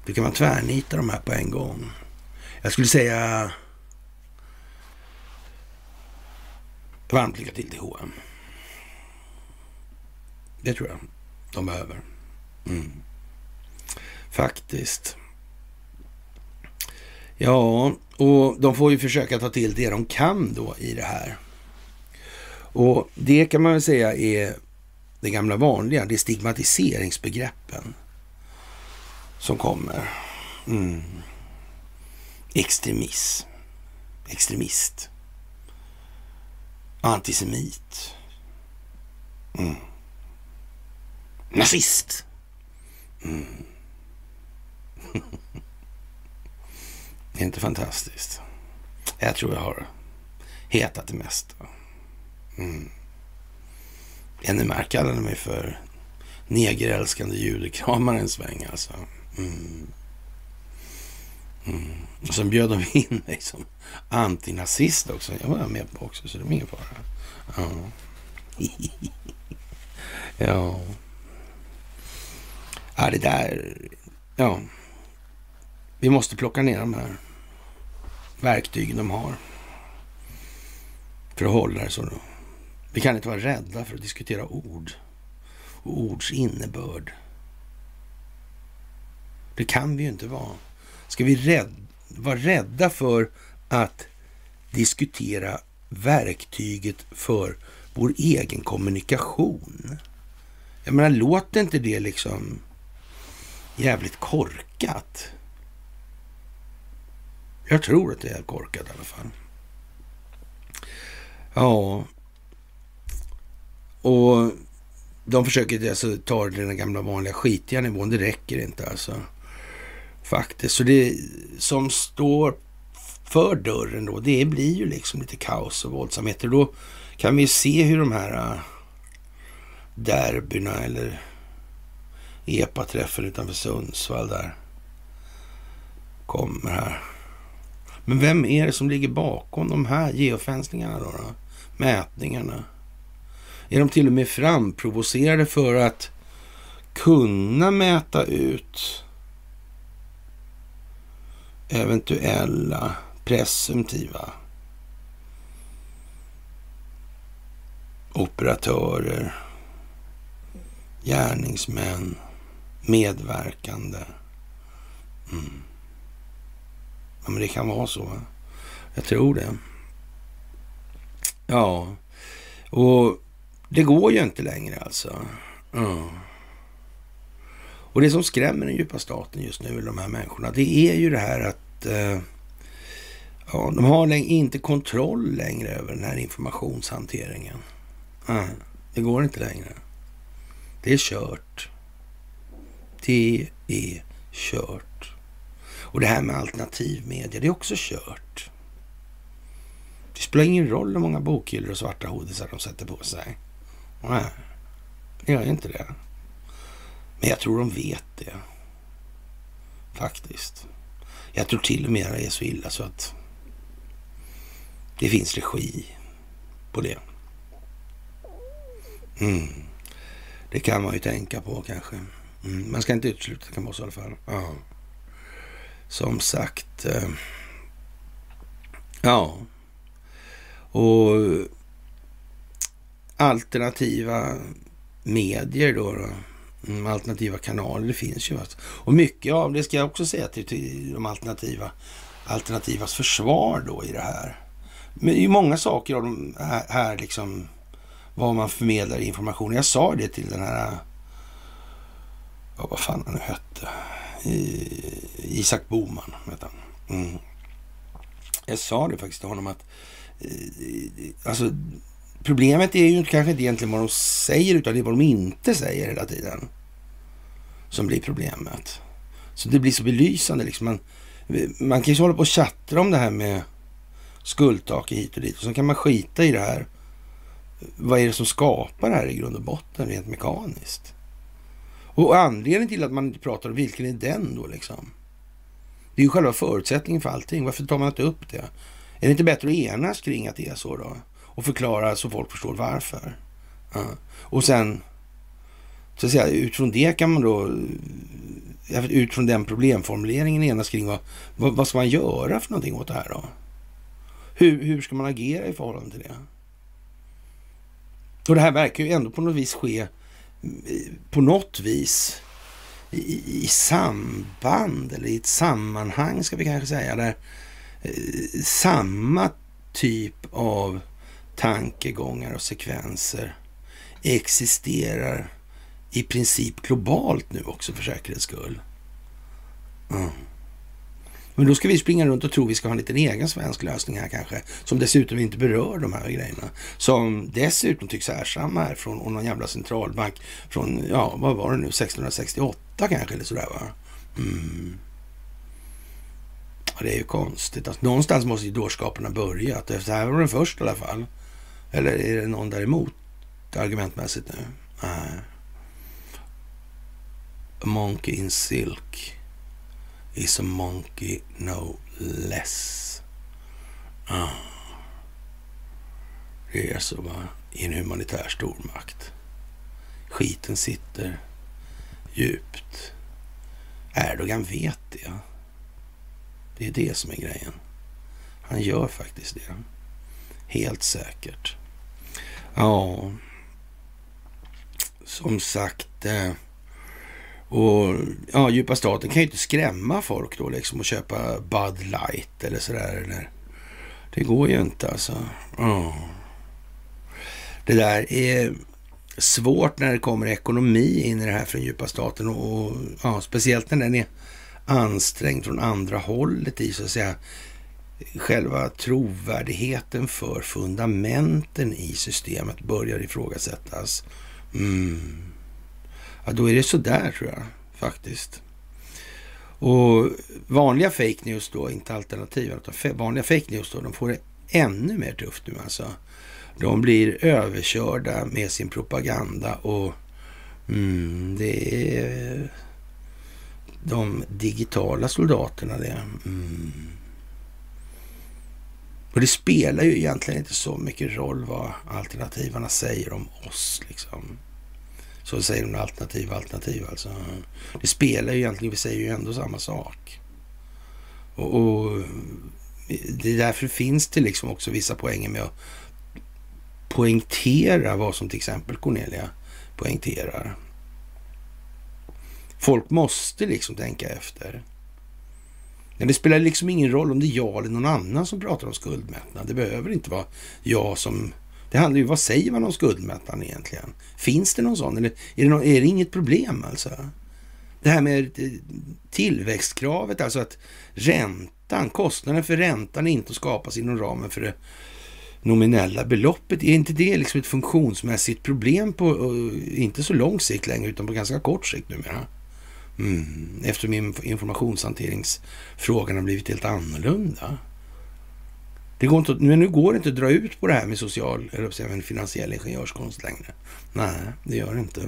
Då kan man tvärnita de här på en gång. Jag skulle säga varmt lycka till till H&M. Det tror jag de behöver. Mm. Faktiskt. Ja, och de får ju försöka ta till det de kan då i det här. Och det kan man väl säga är det gamla vanliga, det är stigmatiseringsbegreppen som kommer. Mm. Extremism, extremist, antisemit, mm. nazist. Mm. det är inte fantastiskt. Jag tror jag har hetat det mesta. Mm. Jenny Mark kallade mig för negerälskande judekramare en sväng alltså. Mm. Mm. Och sen bjöd de in mig som antinazist också. Jag var med på också, så det var ingen fara. Ja. ja. Ja, det där... Ja. Vi måste plocka ner de här verktygen de har. För att hålla det så. Då. Vi kan inte vara rädda för att diskutera ord och ords innebörd. Det kan vi ju inte vara. Ska vi rädd, vara rädda för att diskutera verktyget för vår egen kommunikation? Jag menar, låter inte det liksom jävligt korkat? Jag tror att det är korkat i alla fall. Ja, och de försöker alltså ta den gamla vanliga skitiga nivån. Det räcker inte alltså. Faktiskt. Så det som står för dörren då, det blir ju liksom lite kaos och våldsamheter. Då kan vi se hur de här äh, derbyna eller EPA-träffen utanför Sundsvall där kommer här. Men vem är det som ligger bakom de här geofensningarna då? då? Mätningarna? Är de till och med framprovocerade för att kunna mäta ut eventuella presumtiva operatörer, gärningsmän, medverkande. Mm. Ja, men det kan vara så. Jag tror det. Ja, och det går ju inte längre alltså. Mm. Och det som skrämmer den djupa staten just nu, de här människorna, det är ju det här att eh, ja, de har inte kontroll längre över den här informationshanteringen. Mm. Det går inte längre. Det är kört. Det är kört. Och det här med alternativ media, det är också kört. Det spelar ingen roll hur många bokhyllor och svarta hoodisar de sätter på sig. Nej, det gör inte det. Men jag tror de vet det. Faktiskt. Jag tror till och med det är så illa så att det finns regi på det. Mm. Det kan man ju tänka på kanske. Mm. Man ska inte utesluta att det kan vara så i alla fall. Ja. Som sagt. Eh, ja. Och alternativa medier då. då. Mm, alternativa kanaler, det finns ju. Alltså. Och mycket av det ska jag också säga till, till de alternativa, alternativas försvar då i det här. Men det är ju många saker av de här, här liksom, vad man förmedlar information. Jag sa det till den här, ja, vad fan han nu hette, Isak Boman, vet han. Mm. Jag sa det faktiskt till honom att, eh, alltså problemet är ju kanske inte egentligen vad de säger utan det är vad de inte säger hela tiden. Som blir problemet. Så det blir så belysande liksom. Man, man kan ju hålla på och tjattra om det här med skuldtak hit och dit. Och så kan man skita i det här. Vad är det som skapar det här i grund och botten rent mekaniskt? Och anledningen till att man inte pratar om vilken är den då liksom? Det är ju själva förutsättningen för allting. Varför tar man inte upp det? Är det inte bättre att enas kring att det är så då? Och förklara så folk förstår varför. Ja. Och sen, så att säga, utifrån det kan man då, utifrån den problemformuleringen enas kring vad, vad, vad ska man göra för någonting åt det här då? Hur, hur ska man agera i förhållande till det? Och det här verkar ju ändå på något vis ske eh, på något vis i, i samband eller i ett sammanhang ska vi kanske säga där eh, samma typ av tankegångar och sekvenser existerar i princip globalt nu också för säkerhets skull. Mm. Men då ska vi springa runt och tro att vi ska ha en liten egen svensk lösning här kanske. Som dessutom inte berör de här grejerna. Som dessutom tycks härsamma här från någon jävla centralbank från, ja vad var det nu, 1668 kanske eller sådär va. Mm. Ja, det är ju konstigt. Alltså, någonstans måste ju dårskapen ha börjat. Här var den först i alla fall. Eller är det någon däremot argumentmässigt nu? Nej. A monkey in silk is a monkey no less. Ah. Det är alltså så va, i en humanitär stormakt. Skiten sitter djupt. Erdogan vet det. Det är det som är grejen. Han gör faktiskt det. Helt säkert. Ja, som sagt. Eh, och ja, djupa staten kan ju inte skrämma folk då liksom och köpa Bud Light eller sådär. Eller. Det går ju inte alltså. Ja. Det där är svårt när det kommer ekonomi in i det här från djupa staten och, och ja, speciellt när den är ansträngd från andra hållet i så att säga själva trovärdigheten för fundamenten i systemet börjar ifrågasättas. Mm. Ja, då är det sådär tror jag faktiskt. Och vanliga fake news då, inte alternativen, utan vanliga fake news då, de får det ännu mer tufft nu alltså. De blir överkörda med sin propaganda och mm, det är de digitala soldaterna det. Mm. För det spelar ju egentligen inte så mycket roll vad alternativarna säger om oss. liksom. Så säger de alternativ, alternativ alltså. Det spelar ju egentligen, vi säger ju ändå samma sak. Och, och det är därför finns det liksom också vissa poänger med att poängtera vad som till exempel Cornelia poängterar. Folk måste liksom tänka efter. Men det spelar liksom ingen roll om det är jag eller någon annan som pratar om skuldmättnad. Det behöver inte vara jag som... Det handlar ju om vad säger man om skuldmättnad egentligen? Finns det någon sån eller är det, någon, är det inget problem alltså? Det här med eh, tillväxtkravet, alltså att räntan, kostnaden för räntan inte skapas inom ramen för det nominella beloppet. Är inte det liksom ett funktionsmässigt problem på, eh, inte så lång sikt längre, utan på ganska kort sikt numera? Mm, eftersom informationshanteringsfrågan har blivit helt annorlunda. Det går inte, men nu går det inte att dra ut på det här med social, eller säga, finansiell ingenjörskonst längre. Nej, det gör det inte.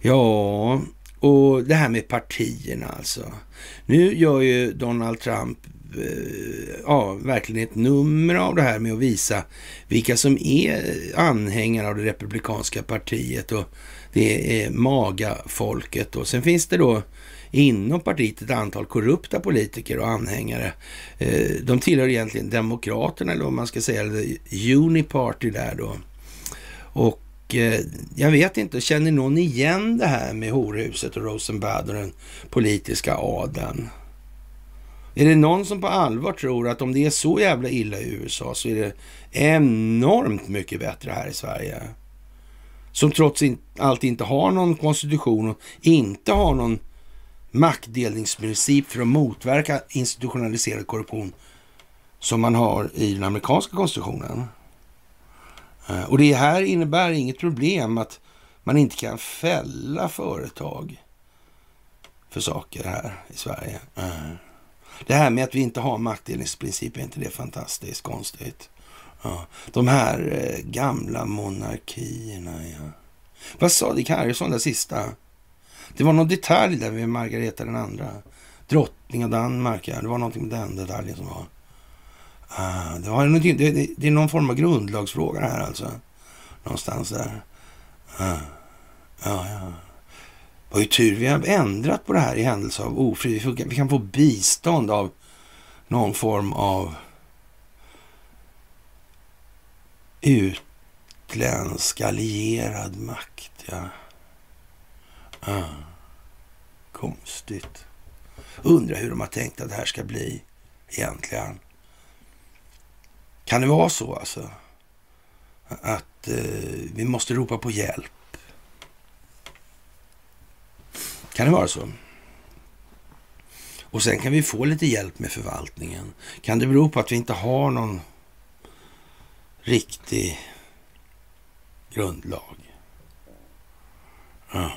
Ja, och det här med partierna alltså. Nu gör ju Donald Trump eh, ja, verkligen ett nummer av det här med att visa vilka som är anhängare av det republikanska partiet och det är MAGA-folket. Och sen finns det då inom partiet ett antal korrupta politiker och anhängare. Eh, de tillhör egentligen Demokraterna, eller om man ska säga, eller Uniparty där då. Och eh, jag vet inte, känner någon igen det här med horhuset och Rosenbad och den politiska adeln? Är det någon som på allvar tror att om det är så jävla illa i USA så är det enormt mycket bättre här i Sverige? Som trots allt inte har någon konstitution och inte har någon maktdelningsprincip för att motverka institutionaliserad korruption som man har i den amerikanska konstitutionen. Eh, och det här innebär inget problem att man inte kan fälla företag för saker här i Sverige. Eh, det här med att vi inte har maktdelningsprincip, är inte det fantastiskt konstigt? Ja. De här eh, gamla monarkierna, ja. Vad sa Dick Harrison, där sista? Det var någon detalj där med Margareta den andra. Drottning av Danmark, ja. Det var någonting med den detaljen som var... Ah, det, var det, det, det är någon form av grundlagsfråga här alltså. Någonstans där. Ah, ja, ja. Vad ju tur vi har ändrat på det här i händelse av ofrid. Vi kan få bistånd av någon form av utländsk allierad makt. Ja. Ah, konstigt. Undrar hur de har tänkt att det här ska bli egentligen. Kan det vara så alltså? Att eh, vi måste ropa på hjälp? Kan det vara så? Och sen kan vi få lite hjälp med förvaltningen. Kan det bero på att vi inte har någon riktig grundlag? Ja.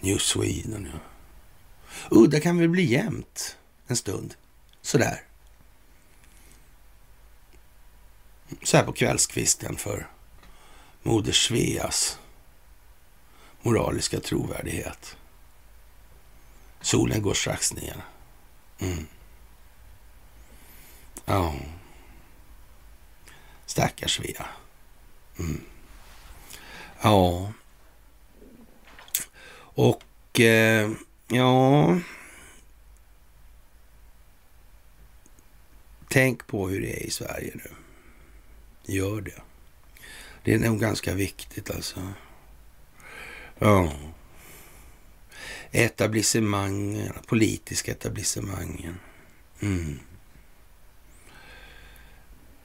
New Sweden, ja. Uh, Udda kan väl bli jämnt en stund. Sådär. Så här på kvällskvisten för Moder Sveas moraliska trovärdighet. Solen går strax ner. Mm. Ja. Stackars Svea. Mm. Ja. Och eh, ja... Tänk på hur det är i Sverige nu. Gör det. Det är nog ganska viktigt alltså. Ja. Etablissemangen, politiska etablissemangen. Mm.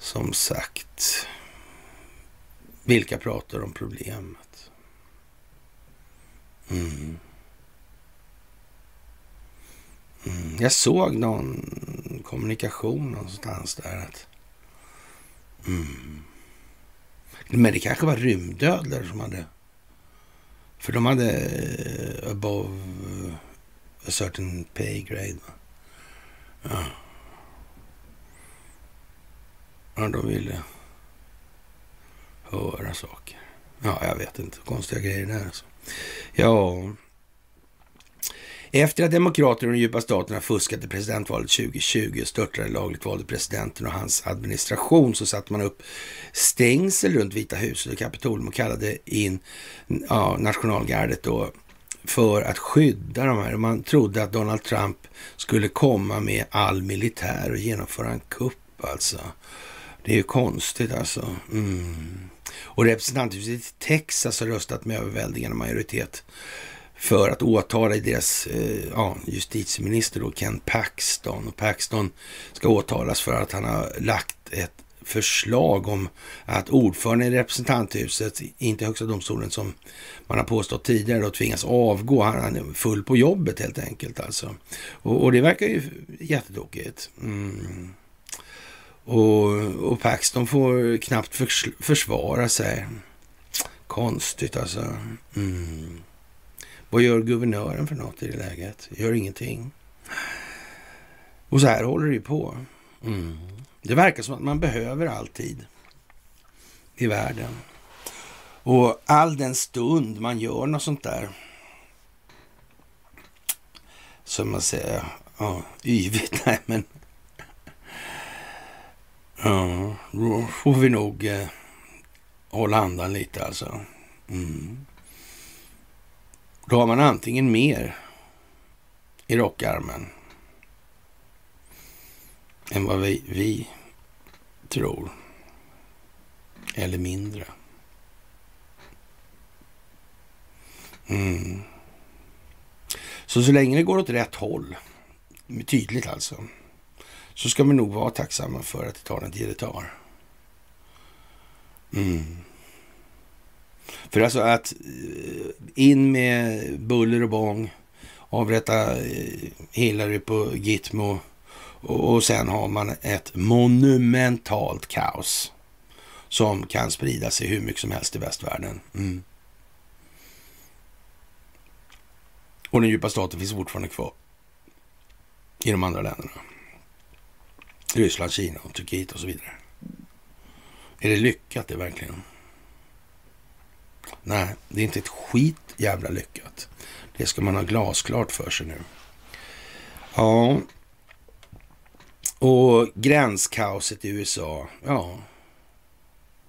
Som sagt, vilka pratar om problemet? Mm. Mm. Jag såg någon kommunikation någonstans där att... Mm. Men det kanske var rymdödlor som hade för de hade eh, above a certain pay grade. Ja ja, de ville höra saker. Ja, jag vet inte. Konstiga grejer där alltså. Ja, efter att Demokraterna och den djupa staten har fuskat i presidentvalet 2020 och störtade lagligt valde presidenten och hans administration så satte man upp stängsel runt Vita huset och Kapitolium och kallade in ja, nationalgardet då för att skydda de här. Man trodde att Donald Trump skulle komma med all militär och genomföra en kupp alltså. Det är ju konstigt alltså. Mm. Och representanthuset i Texas har röstat med överväldigande majoritet för att åtala deras eh, ja, justitieminister då, Ken Paxton. Och Paxton ska åtalas för att han har lagt ett förslag om att ordföranden i representanthuset, inte högsta domstolen som man har påstått tidigare, då tvingas avgå. Han är full på jobbet helt enkelt alltså. Och, och det verkar ju jättetokigt. Mm. Och, och Paxton får knappt förs försvara sig. Konstigt alltså. Mm. Vad gör guvernören för något i det läget? Gör ingenting. Och så här håller det ju på. Mm. Det verkar som att man behöver alltid i världen. Och all den stund man gör något sånt där, som man säger, ja, yvigt, nej men, ja, då får vi nog eh, hålla andan lite alltså. Mm. Då har man antingen mer i rockarmen än vad vi, vi tror. Eller mindre. Mm. Så så länge det går åt rätt håll, tydligt alltså, så ska vi nog vara tacksamma för att det tar den tid det tar. Mm. För alltså att eh, in med buller och bång, avrätta eh, Hillary på Gitmo och sen har man ett monumentalt kaos som kan sprida sig hur mycket som helst i västvärlden. Mm. Och den djupa staten finns fortfarande kvar i de andra länderna. Ryssland, Kina, och Turkiet och så vidare. Är det lyckat det verkligen? Nej, det är inte ett skit jävla lyckat. Det ska man ha glasklart för sig nu. Ja, och gränskaoset i USA. Ja,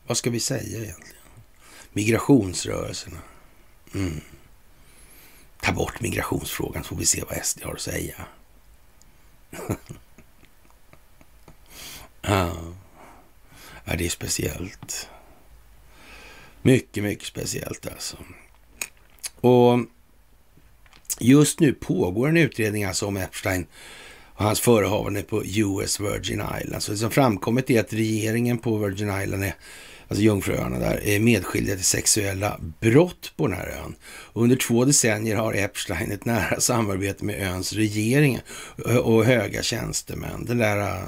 vad ska vi säga egentligen? Migrationsrörelserna. Mm. Ta bort migrationsfrågan så får vi se vad SD har att säga. ja. ja, det är speciellt. Mycket, mycket speciellt alltså. Och just nu pågår en utredning alltså om Epstein och hans förehavande på US Virgin Islands. Så det som framkommit är att regeringen på Virgin Island är alltså Jungfruöarna där, är medskyldiga till sexuella brott på den här ön. under två decennier har Epstein ett nära samarbete med öns regering och höga tjänstemän. Den där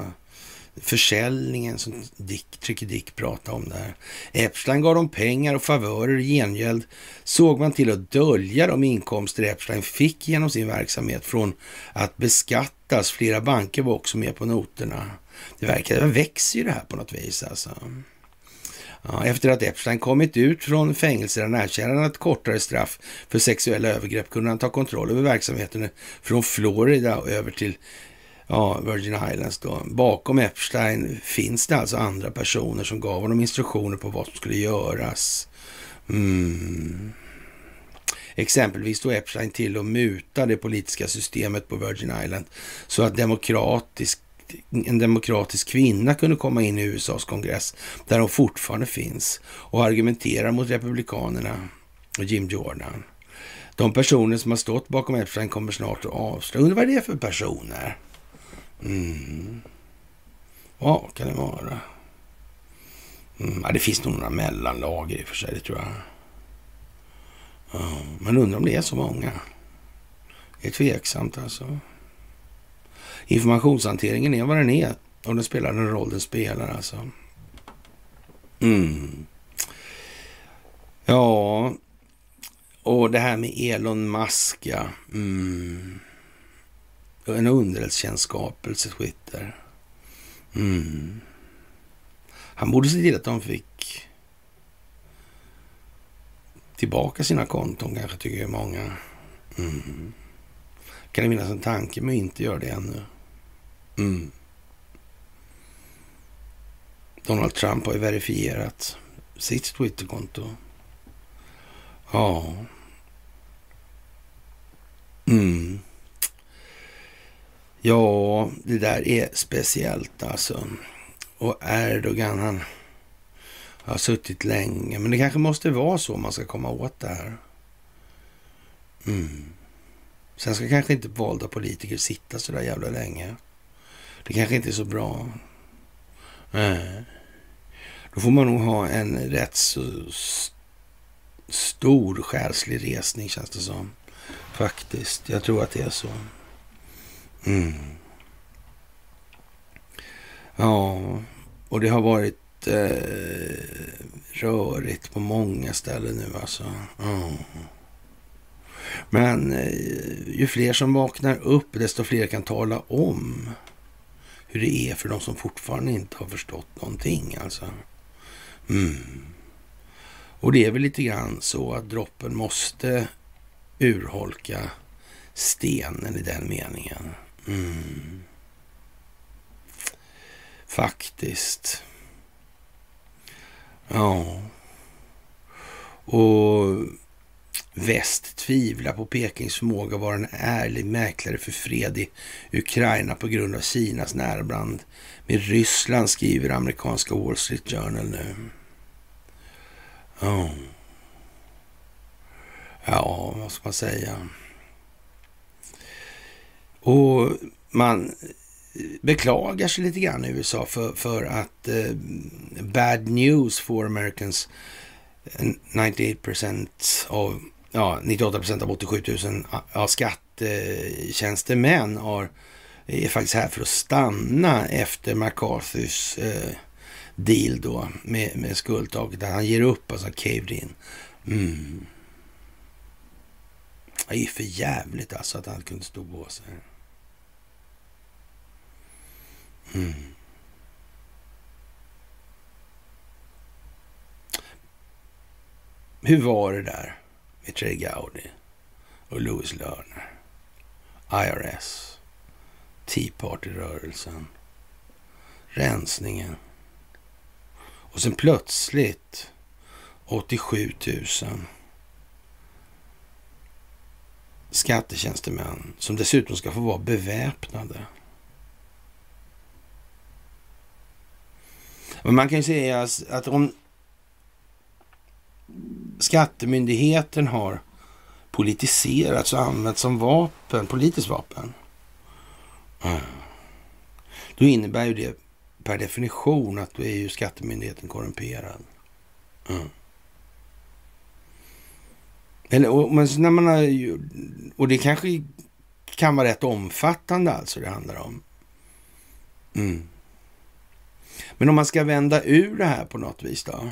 försäljningen som Dick, Tricky Dick pratade om där. Epstein gav dem pengar och favörer. I gengäld såg man till att dölja de inkomster Epstein fick genom sin verksamhet från att beskattas. Flera banker var också med på noterna. Det verkar, det växer ju det här på något vis alltså. Ja, efter att Epstein kommit ut från fängelset erkänner han ett kortare straff för sexuella övergrepp kunde han ta kontroll över verksamheten från Florida och över till ja, Virgin Islands. Då. Bakom Epstein finns det alltså andra personer som gav honom instruktioner på vad som skulle göras. Mm. Exempelvis då Epstein till och muta det politiska systemet på Virgin Island så att demokratisk en demokratisk kvinna kunde komma in i USAs kongress, där hon fortfarande finns, och argumentera mot republikanerna och Jim Jordan. De personer som har stått bakom Epstein kommer snart att avslöja. Undrar vad det är för personer? Mm. Vad kan det vara? Mm. Ja, det finns nog några mellanlager i och för sig, det tror jag. Ja, men undrar om det är så många. Det är tveksamt alltså informationshanteringen är vad den är. Och den spelar den roll den spelar alltså. Mm. Ja, och det här med Elon Musk, ja. Mm. En underrättelsetjänstskapelse, Twitter. Mm. Han borde se till att de fick tillbaka sina konton kanske, tycker många. Mm. Kan det finnas en tanke med att inte göra det ännu? Mm. Donald Trump har ju verifierat sitt Twitterkonto. Ja. Mm. Ja, det där är speciellt alltså. Och Erdogan, han har suttit länge. Men det kanske måste vara så om man ska komma åt det här. Mm. Sen ska kanske inte valda politiker sitta så där jävla länge. Det kanske inte är så bra. Nej. Då får man nog ha en rätt så stor själslig resning känns det som. Faktiskt. Jag tror att det är så. Mm. Ja, och det har varit eh, rörigt på många ställen nu alltså. Mm. Men eh, ju fler som vaknar upp, desto fler kan tala om hur det är för de som fortfarande inte har förstått någonting. Alltså. Mm. Och det är väl lite grann så att droppen måste urholka stenen i den meningen. Mm. Faktiskt. Ja. Och Väst tvivlar på Pekings förmåga att vara en ärlig mäklare för fred i Ukraina på grund av Kinas närbrand med Ryssland, skriver amerikanska Wall Street Journal nu. Ja. Ja, vad ska man säga? Och man beklagar sig lite grann i USA för, för att eh, bad news for Americans eh, 98% av ja, 98 av 87 000 ja, skattetjänstemän har, är faktiskt här för att stanna efter McCarthys eh, deal då med, med skuldtaket. Han ger upp, alltså caved in. Mm. Det är ju för jävligt alltså att han kunde stå på sig. Mm. Hur var det där med Trey Gowdy och Louis Lerner? IRS, Tea Party-rörelsen, rensningen. Och sen plötsligt 87 000 skattetjänstemän som dessutom ska få vara beväpnade. Men man kan ju säga att om skattemyndigheten har politiserats och använts som vapen, politiskt vapen. Då innebär ju det per definition att då är ju skattemyndigheten korrumperad. Mm. Eller, och, men när man har, och det kanske kan vara rätt omfattande alltså det handlar om. Mm. Men om man ska vända ur det här på något vis då?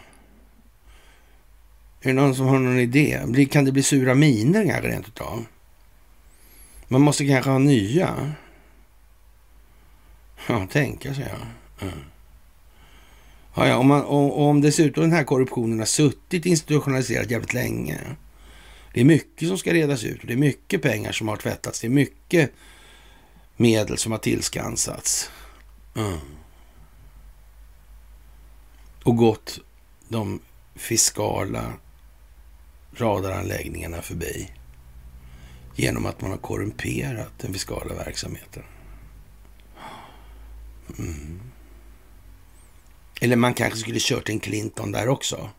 Är det någon som har någon idé? Kan det bli sura miner kanske rent utav? Man måste kanske ha nya. Ja, tänka sig ja. Mm. Ja, ja, om, man, och, om dessutom den här korruptionen har suttit institutionaliserat jävligt länge. Det är mycket som ska redas ut och det är mycket pengar som har tvättats. Det är mycket medel som har tillskansats. Mm. Och gått de fiskala radaranläggningarna förbi genom att man har korrumperat den fiskala verksamheten. Mm. Eller man kanske skulle kört en Clinton där också.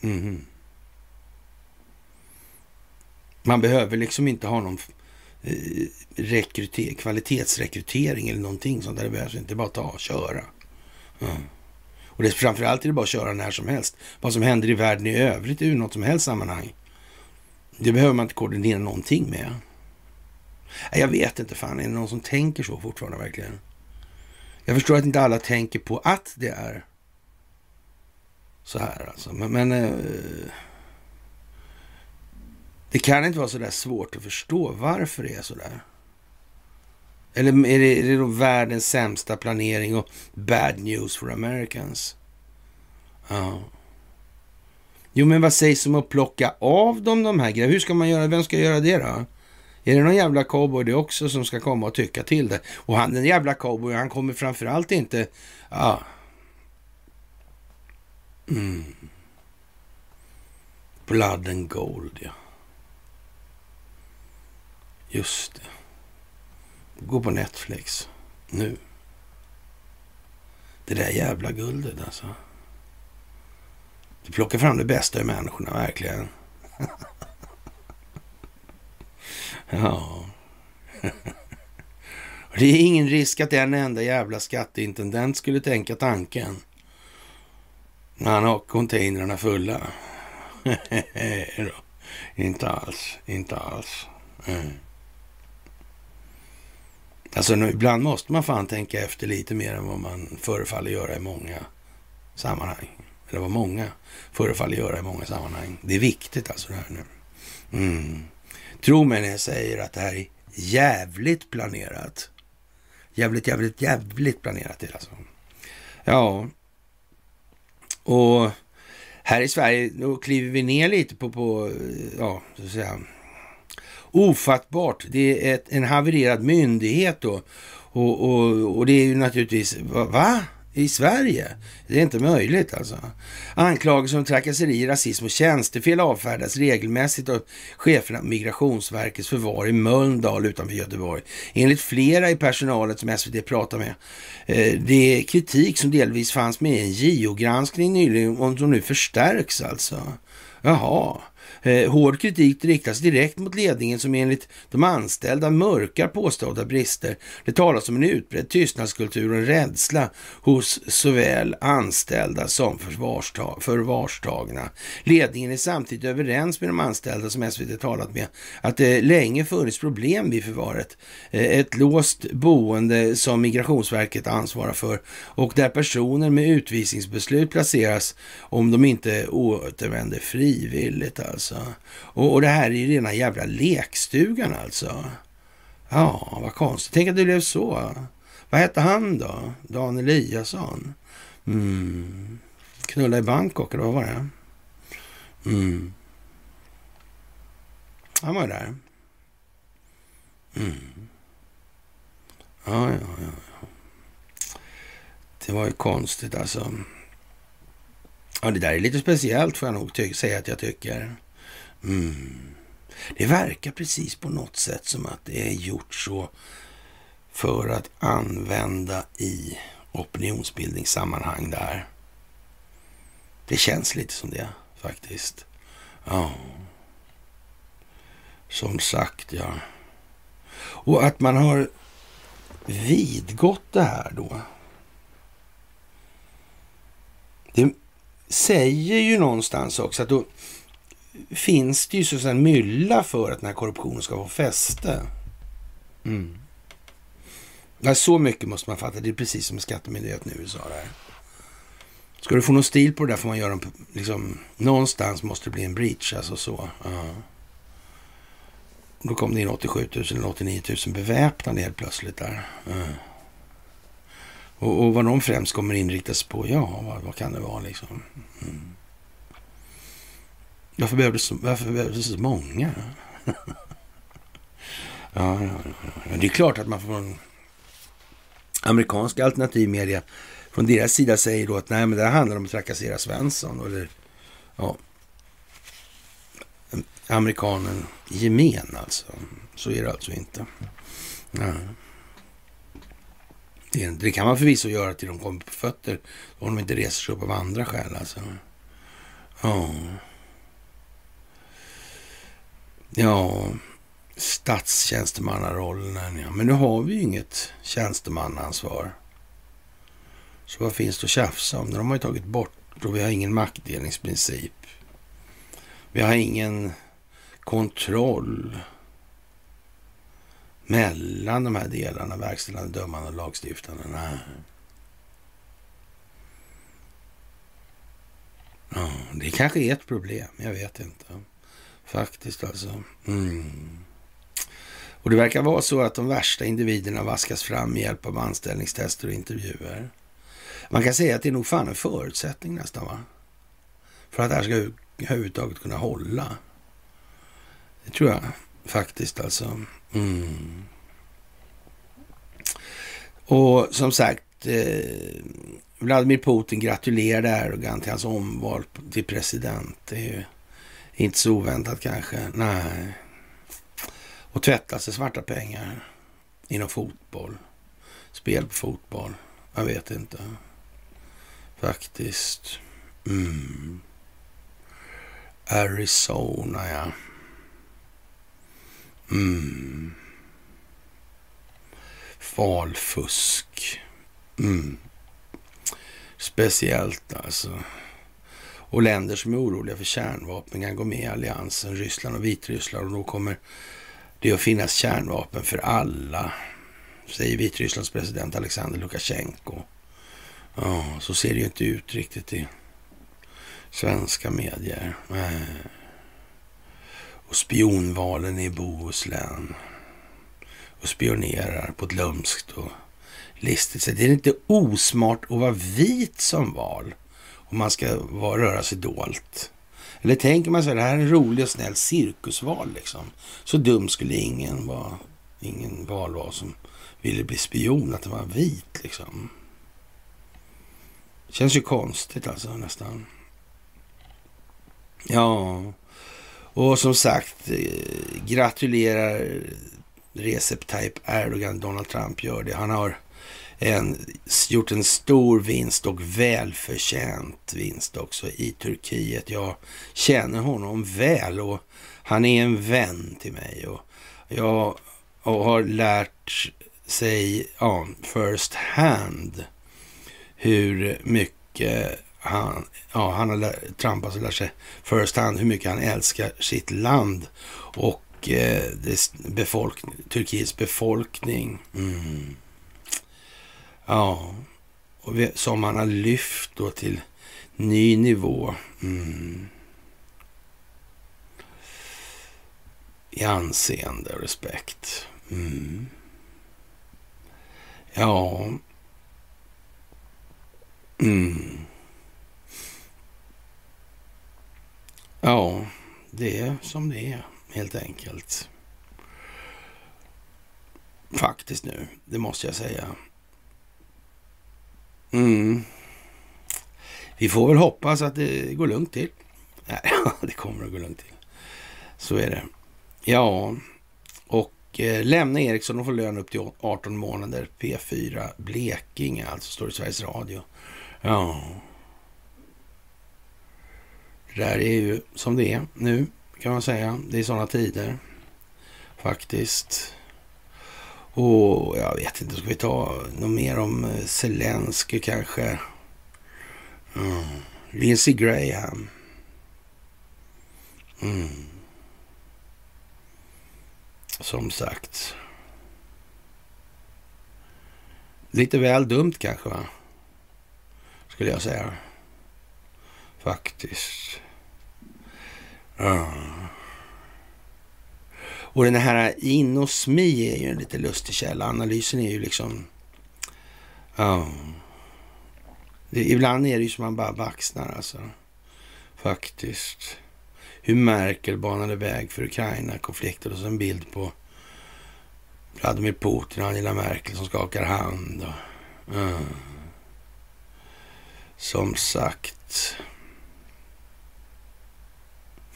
Mm. Man behöver liksom inte ha någon eh, rekryter kvalitetsrekrytering eller någonting sånt där. Det behövs inte bara ta och köra. Mm. Och det, framförallt är det bara att köra när som helst. Vad som händer i världen i övrigt ur något som helst sammanhang. Det behöver man inte koordinera någonting med. Jag vet inte fan, är det någon som tänker så fortfarande verkligen? Jag förstår att inte alla tänker på att det är så här alltså. Men, men eh, det kan inte vara så där svårt att förstå varför det är så där. Eller är det, är det då världens sämsta planering och bad news for Americans? Ja. Jo, men vad sägs om att plocka av dem de här grejerna? Hur ska man göra? Vem ska göra det då? Är det någon jävla cowboy det också som ska komma och tycka till det? Och han, den jävla cowboy, han kommer framförallt inte... Ja. Mm. Blood and gold, ja. Just det. Gå på Netflix nu. Det där jävla guldet alltså. Du plockar fram det bästa i människorna, verkligen. ja. det är ingen risk att en enda jävla skatteintendent skulle tänka tanken. När han har containrarna fulla. inte alls, inte alls. Mm. Alltså ibland måste man fan tänka efter lite mer än vad man förefaller göra i många sammanhang. Eller vad många förefaller göra i många sammanhang. Det är viktigt alltså det här nu. Mm. Tro mig när jag säger att det här är jävligt planerat. Jävligt, jävligt, jävligt planerat det alltså. Ja, och här i Sverige då kliver vi ner lite på, på ja, så att säga, ofattbart. Det är ett, en havererad myndighet då. Och, och, och det är ju naturligtvis, va? va? I Sverige? Det är inte möjligt alltså. Anklagelser om trakasserier, rasism och tjänstefel avfärdas regelmässigt av cheferna på Migrationsverkets förvar i Mölndal utanför Göteborg. Enligt flera i personalet som SVT pratar med. Eh, det är kritik som delvis fanns med i en JO-granskning nyligen och som nu förstärks alltså. Jaha. Eh, hård kritik riktas direkt mot ledningen som enligt de anställda mörkar påstådda brister. Det talas om en utbredd tystnadskultur och en rädsla hos såväl anställda som förvarstagna. Ledningen är samtidigt överens med de anställda som SVT talat med att det länge funnits problem vid förvaret. Eh, ett låst boende som Migrationsverket ansvarar för och där personer med utvisningsbeslut placeras om de inte återvänder frivilligt alltså. Alltså. Och, och det här är ju rena jävla lekstugan alltså. Ja, vad konstigt. Tänk att det blev så. Vad hette han då? Dan Eliasson? Mm. Knulla i Bangkok, eller vad var det? Mm. Han var där. Mm. Ja, ja, ja. Det var ju konstigt alltså. Ja, det där är lite speciellt får jag nog säga att jag tycker. Mm. Det verkar precis på något sätt som att det är gjort så för att använda i opinionsbildningssammanhang där. Det känns lite som det faktiskt. Ja. Som sagt, ja. Och att man har vidgått det här då. Det säger ju någonstans också att då finns det ju så en mylla för att den här korruptionen ska få fäste. Mm. Ja, så mycket måste man fatta. Det är precis som skattemyndigheten i USA. Där. Ska du få någon stil på det där får man göra en, liksom, någonstans måste det bli en breach. Alltså så. Uh. Då kom det in 87 000 eller 89 000 beväpnade helt plötsligt där. Uh. Och, och vad de främst kommer inriktas på, ja, vad, vad kan det vara liksom? Mm. Varför behövdes så, varför behövdes så många? ja, ja, ja, det är klart att man från amerikanska alternativmedia från deras sida säger då att nej, men det här handlar om att trakassera Svensson. Eller, ja, amerikanen gemen alltså. Så är det alltså inte. Ja. Det, det, kan man förvisso göra till de kommer på fötter om de inte reser sig upp av andra skäl. Alltså. Ja. Ja, statstjänstemannarollen. Ja. Men nu har vi ju inget tjänstemannaansvar. Så vad finns det att tjafsa om? De har ju tagit bort och vi har ingen maktdelningsprincip. Vi har ingen kontroll mellan de här delarna, verkställande, dömande och lagstiftande. Nej. Ja, det kanske är ett problem, jag vet inte. Faktiskt alltså. Mm. Och det verkar vara så att de värsta individerna vaskas fram med hjälp av anställningstester och intervjuer. Man kan säga att det är nog fan en förutsättning nästan va? För att det här ska överhuvudtaget kunna hålla. Det tror jag faktiskt alltså. Mm. Och som sagt, eh, Vladimir Putin gratulerade Erdogan till hans omval till president. Det är ju inte så oväntat kanske. Nej. Och tvättas det svarta pengar inom fotboll. Spel på fotboll. Jag vet inte. Faktiskt. Mm. Arizona, ja. Mm. Valfusk. Mm. Speciellt alltså. Och länder som är oroliga för kärnvapen kan gå med i alliansen, Ryssland och Vitryssland. Och då kommer det att finnas kärnvapen för alla, säger Vitrysslands president Alexander Lukasjenko. Ja, så ser det ju inte ut riktigt i svenska medier. Eh. Och spionvalen i Bohuslän. Och spionerar på ett lömskt och listigt sätt. Det är inte osmart att vara vit som val om man ska vara, röra sig dolt. Eller tänker man sig det här är en rolig och snäll cirkusval liksom. Så dum skulle ingen vara, ingen val vara som ville bli spion, att det var vit liksom. Känns ju konstigt alltså nästan. Ja, och som sagt, eh, gratulerar Recep Tayyip Erdogan, Donald Trump gör det. Han har en, gjort en stor vinst och välförtjänt vinst också i Turkiet. Jag känner honom väl och han är en vän till mig. Och jag och har lärt sig ja, first hand hur mycket han, ja, han har lär, Trump alltså lärt sig first hand hur mycket han älskar sitt land och eh, befolk, Turkiets befolkning. Mm. Ja, och som han har lyft då till ny nivå. Mm. I anseende och respekt. Mm. Ja. Mm. Ja, det är som det är helt enkelt. Faktiskt nu, det måste jag säga. Mm. Vi får väl hoppas att det går lugnt till. Nej, det kommer att gå lugnt till. Så är det. Ja, och eh, lämna Ericsson och få lön upp till 18 månader. P4 Blekinge, alltså står det i Sveriges Radio. Ja. Det där är ju som det är nu, kan man säga. Det är sådana tider, faktiskt. Och jag vet inte, ska vi ta något mer om eh, Zelensky kanske? Mm. Lindsey Graham. Mm. Som sagt. Lite väl dumt kanske, va? Skulle jag säga. Faktiskt. Mm. Och den här inosmi är ju en lite lustig källa. Analysen är ju liksom... Ja. Det, ibland är det ju som man bara baxnar alltså. Faktiskt. Hur Merkel banade väg för Ukraina-konflikten och så en bild på Vladimir Putin och Angela Merkel som skakar hand. Och, ja. Som sagt.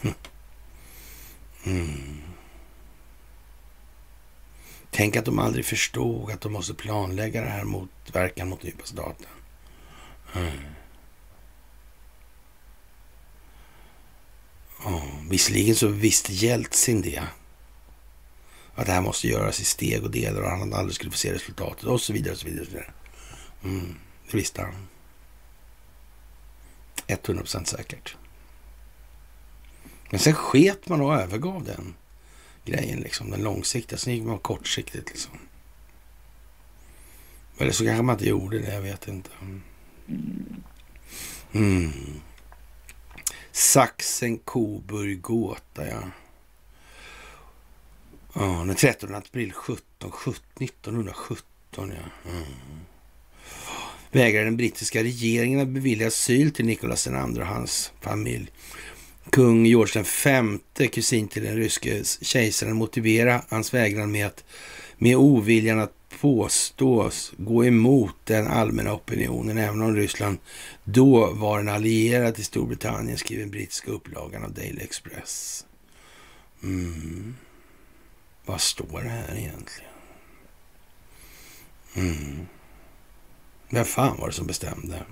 Hm. Mm. Tänk att de aldrig förstod att de måste planlägga det här mot verkan mot djupa staten. Mm. Oh, visserligen så visste Jeltsin det. Att det här måste göras i steg och delar och han aldrig skulle få se resultatet och så vidare. Och så vidare, och så vidare. Mm, det visste han. 100% säkert. Men sen sket man och övergav den grejen, liksom, den långsiktiga. Sen gick man kortsiktigt. Liksom. Eller så kanske man inte gjorde det, jag vet inte. Mm. Saxen, Coburg, Gåta, ja. Ja, den 13 april 17, 17 1917, ja. Mm. Vägrar den brittiska regeringen att bevilja asyl till Nicolas II och hans familj kung George V, kusin till den ryske kejsaren, motivera hans vägran med att med oviljan att påstås gå emot den allmänna opinionen, även om Ryssland då var en allierad till Storbritannien, skriver den brittiska upplagan av Daily Express. Mm. Vad står det här egentligen? Mm. Vem fan var det som bestämde?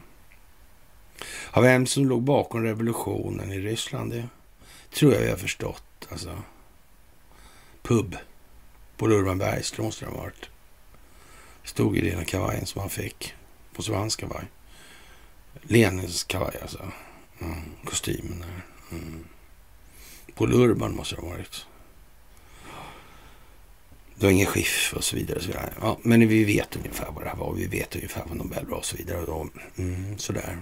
Ja, vem som låg bakom revolutionen i Ryssland, det tror jag vi har förstått. Alltså, pub på Urban Bergström måste det ha varit. Stod i den kavajen som han fick på hans kavaj. Lenins kavaj alltså. Mm, kostymen där. Mm. På Urban måste det ha varit. Det var ingen skiff och så vidare. Och så vidare. Ja, men vi vet ungefär vad det här var. Vi vet ungefär vad Nobel var och så vidare. Och, mm, sådär.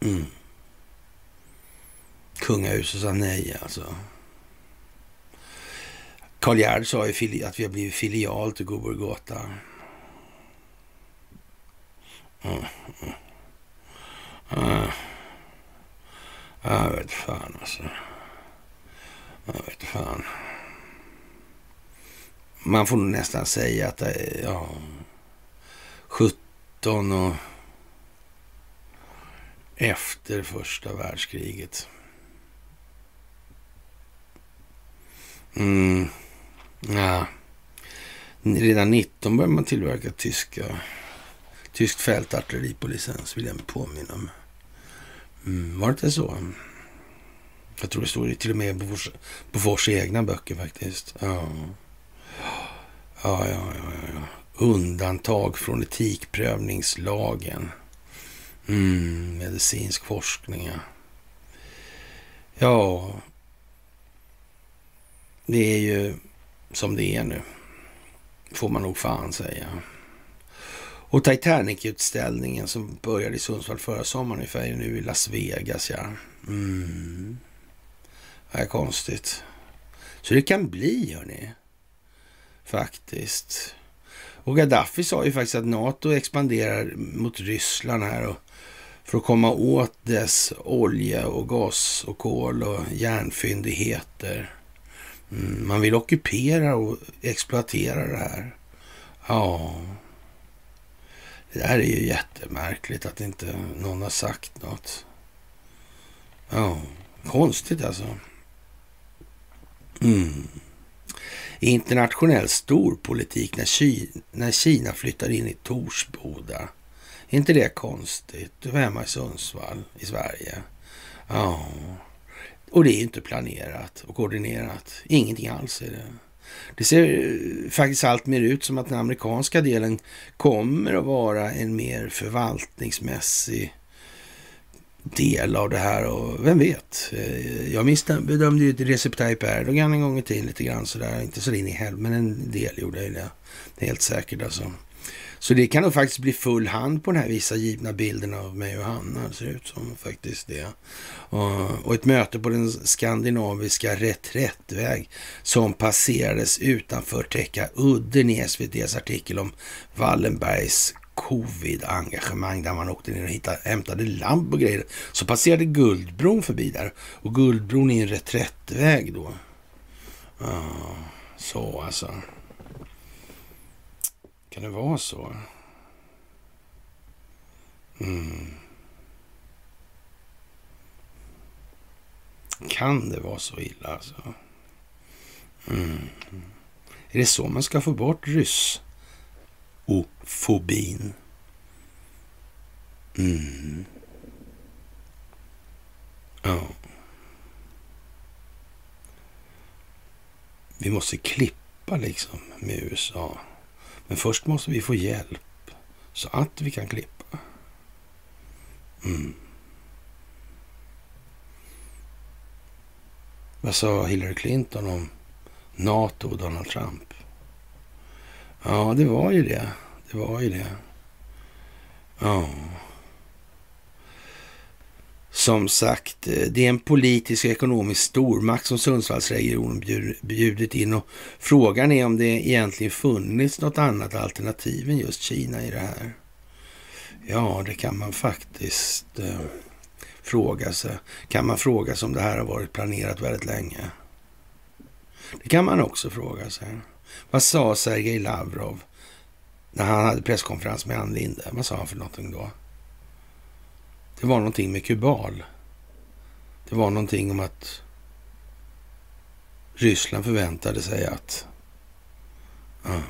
Mm. Kungahuset sa nej alltså. Karl Gerd sa ju att vi har blivit filial till Goborg mm, mm. Mm. Jag vet fan alltså. Jag vet fan. Man får nog nästan säga att det är ja, 17 och efter första världskriget. Mm. Ja. Redan 19 började man tillverka tyska, tyskt fältartilleri på licens, vill jag påminna om. Mm, var det inte så? Jag tror det står till och med på Bofors egna böcker faktiskt. Ja. Ja, ja, ja, ja. Undantag från etikprövningslagen. Mm, medicinsk forskning, ja. Ja, det är ju som det är nu. Får man nog fan säga. Och Titanic-utställningen som började i Sundsvall förra sommaren ungefär är nu i Las Vegas, ja. Mm. Det är konstigt. Så det kan bli, hörni. Faktiskt. Och Gaddafi sa ju faktiskt att NATO expanderar mot Ryssland här och för att komma åt dess olja och gas och kol och järnfyndigheter. Mm, man vill ockupera och exploatera det här. Ja, det där är ju jättemärkligt att inte någon har sagt något. Ja, konstigt alltså. Mm. Internationell storpolitik när Kina, när Kina flyttar in i Torsboda. Är inte det konstigt? Du var hemma i Sundsvall i Sverige. Ja, och det är ju inte planerat och koordinerat. Ingenting alls är det. Det ser faktiskt allt mer ut som att den amerikanska delen kommer att vara en mer förvaltningsmässig del av det här och vem vet? Eh, jag bedömde ju Recep Tayyip Erdogan en gång i tiden lite grann sådär, inte så in i helvete, men en del gjorde jag det. Det helt säkert alltså. Så det kan nog faktiskt bli full hand på den här vissa givna bilden av mig och Hanna. Det ser ut som faktiskt det. Och ett möte på den skandinaviska reträttväg som passerades utanför Täcka udden i SVTs artikel om Wallenbergs covid-engagemang där man åkte ner och hittade, hämtade lamp och grejer. Så passerade Guldbron förbi där. Och Guldbron är en reträttväg då. Så alltså. Kan det vara så? Mm. Kan det vara så illa alltså? Mm. Är det så man ska få bort ryssofobin? Mm. Ja. Vi måste klippa liksom med USA. Men först måste vi få hjälp så att vi kan klippa. Mm. Vad sa Hillary Clinton om NATO och Donald Trump? Ja, det var ju det. Det var ju det. Ja. Som sagt, eh, det är en politisk och ekonomisk stormakt som Sundsvallsregionen bjudit in och frågan är om det egentligen funnits något annat alternativ än just Kina i det här. Ja, det kan man faktiskt eh, fråga sig. Kan man fråga sig om det här har varit planerat väldigt länge? Det kan man också fråga sig. Vad sa Sergej Lavrov när han hade presskonferens med Ann Linde? Vad sa han för någonting då? Det var någonting med Kubal. Det var någonting om att Ryssland förväntade sig att... Uh.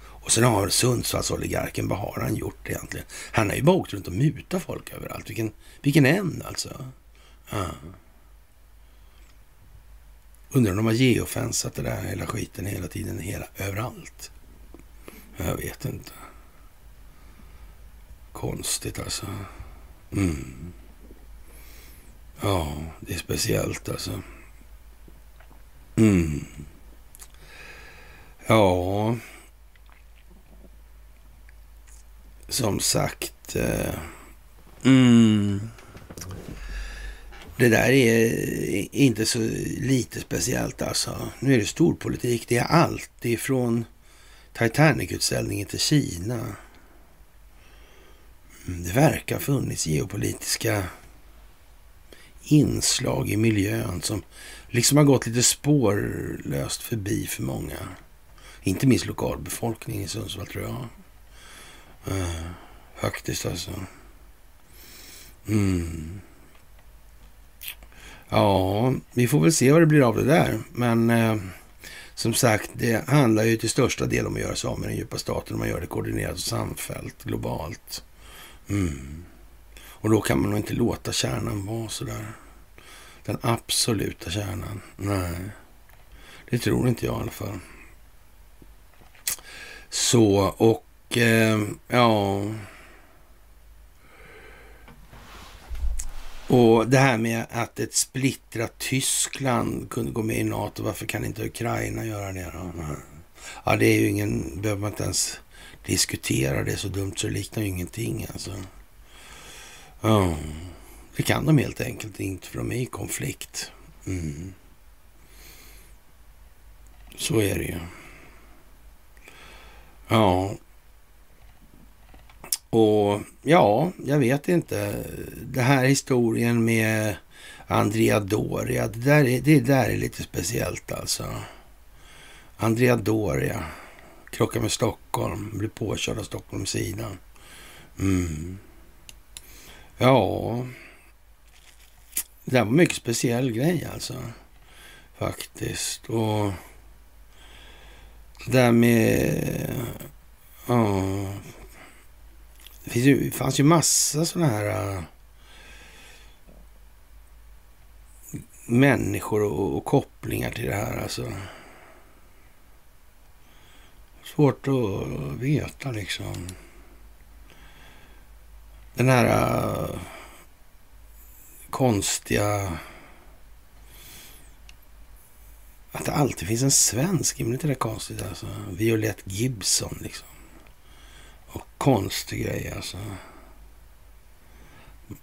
Och sen har Sundsvallsoligarken, vad har han gjort egentligen? Han har ju bara åkt runt och mutat folk överallt. Vilken, vilken en alltså. Uh. Undrar om de har geofensat det där hela skiten hela tiden, hela, överallt. Jag vet inte. Konstigt alltså. Mm. Ja, det är speciellt alltså. Mm. Ja. Som sagt. Eh, mm. Det där är inte så lite speciellt alltså. Nu är det storpolitik. Det är allt ifrån Titanic-utställningen till Kina. Mm, det verkar ha funnits geopolitiska inslag i miljön som liksom har gått lite spårlöst förbi för många. Inte minst lokalbefolkningen i Sundsvall tror jag. Uh, faktiskt alltså. Mm. Ja, vi får väl se vad det blir av det där. Men uh, som sagt, det handlar ju till största del om att göra sig av med den djupa staten. Man gör det koordinerat och samfällt, globalt. Mm. Och då kan man nog inte låta kärnan vara sådär. Den absoluta kärnan. Nej, det tror inte jag i alla fall. Så, och eh, ja... Och det här med att ett splittrat Tyskland kunde gå med i NATO, varför kan inte Ukraina göra det då? Ja, det är ju ingen, behöver man inte ens diskutera, det så dumt så det liknar ju ingenting alltså. Ja, det kan de helt enkelt inte för de är i konflikt. Mm. Så är det ju. Ja, och ja, jag vet inte. Det här historien med Andrea Doria, det där är, det där är lite speciellt alltså. Andrea Doria krockar med Stockholm, blir påkörd av Stockholmssidan. Mm. Ja, det där var en mycket speciell grej alltså. Faktiskt. Och det där med... Ja, det, finns ju, det fanns ju massa sådana här Äh, människor och, och, kopplingar till det här. Alltså. Svårt att veta liksom. Den här äh, konstiga... Att det alltid finns en svensk, är inte det konstigt alltså? Violette Gibson liksom. Och konstig grej alltså.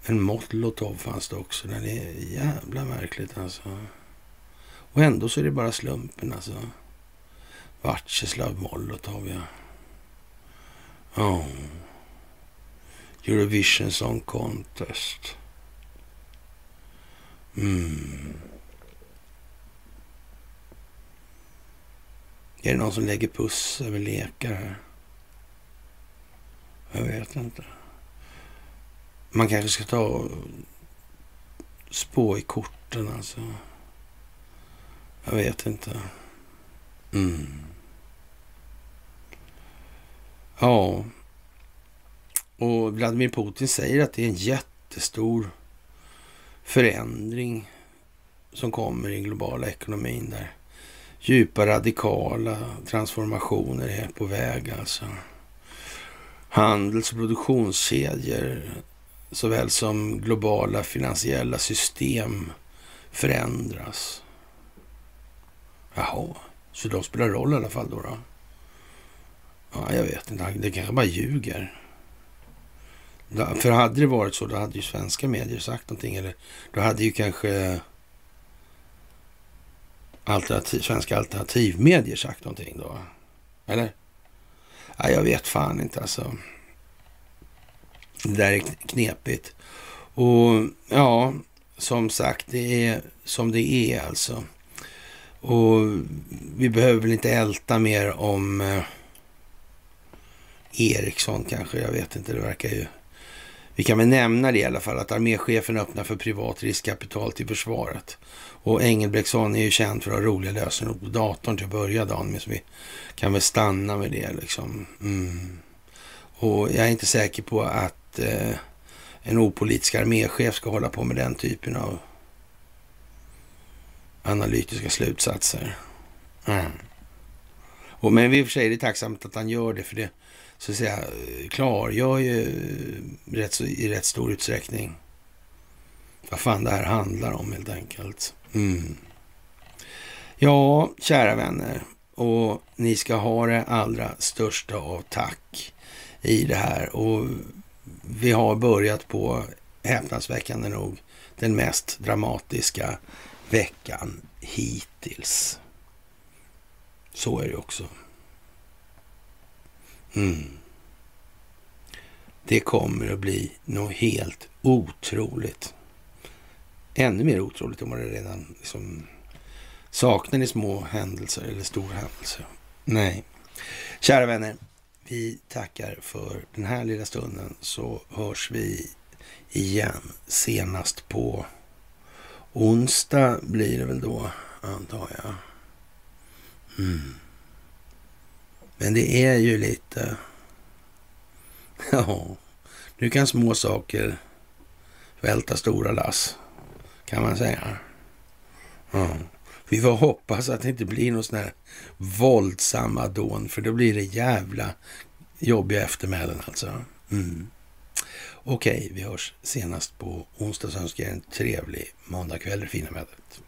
En Molotov fanns det också. Den är jävla märkligt alltså. Och ändå så är det bara slumpen alltså. Vatjeslav Molotov ja. Oh. Eurovision Song Contest. Mm. Är det någon som lägger puss över lekar här? Jag vet inte. Man kanske ska ta och spå i korten alltså. Jag vet inte. Mm. Ja. Och Vladimir Putin säger att det är en jättestor förändring som kommer i den globala ekonomin där djupa radikala transformationer är på väg alltså handels och produktionskedjor såväl som globala finansiella system förändras. Jaha, så de spelar roll i alla fall då? då? Ja, jag vet inte. Det kanske bara ljuger. För hade det varit så, då hade ju svenska medier sagt någonting. Eller då hade ju kanske alternativ, svenska alternativmedier sagt någonting då. Eller? Ja, jag vet fan inte alltså. Det där är knepigt. Och ja, som sagt, det är som det är alltså. Och vi behöver väl inte älta mer om eh, Eriksson Ericsson kanske. Jag vet inte, det verkar ju... Vi kan väl nämna det i alla fall, att arméchefen öppnar för privat riskkapital till försvaret. Och Engelbrektsson är ju känd för att ha roliga lösenord på datorn till att börja dagen med. Så vi kan väl stanna med det liksom. Mm. Och jag är inte säker på att eh, en opolitisk arméchef ska hålla på med den typen av analytiska slutsatser. Mm. Och, men i och för sig är det tacksamt att han gör det, för det så att säga, klargör ju rätt, i rätt stor utsträckning vad fan det här handlar om helt enkelt. Mm. Ja, kära vänner, och ni ska ha det allra största av tack i det här. Och vi har börjat på häpnadsväckande nog den mest dramatiska veckan hittills. Så är det också. Mm. Det kommer att bli något helt otroligt. Ännu mer otroligt än vad det redan liksom Saknar ni små händelser eller stora händelser? Nej. Kära vänner, vi tackar för den här lilla stunden så hörs vi igen senast på onsdag blir det väl då, antar jag. Mm. Men det är ju lite... Ja, nu kan små saker välta stora lass, kan man säga. Ja. Vi får hoppas att det inte blir någon sån här våldsamma dån, för då blir det jävla jobbiga eftermälen alltså. Mm. Okej, vi hörs senast på onsdag så önskar jag en trevlig måndagkväll, det fina vädret.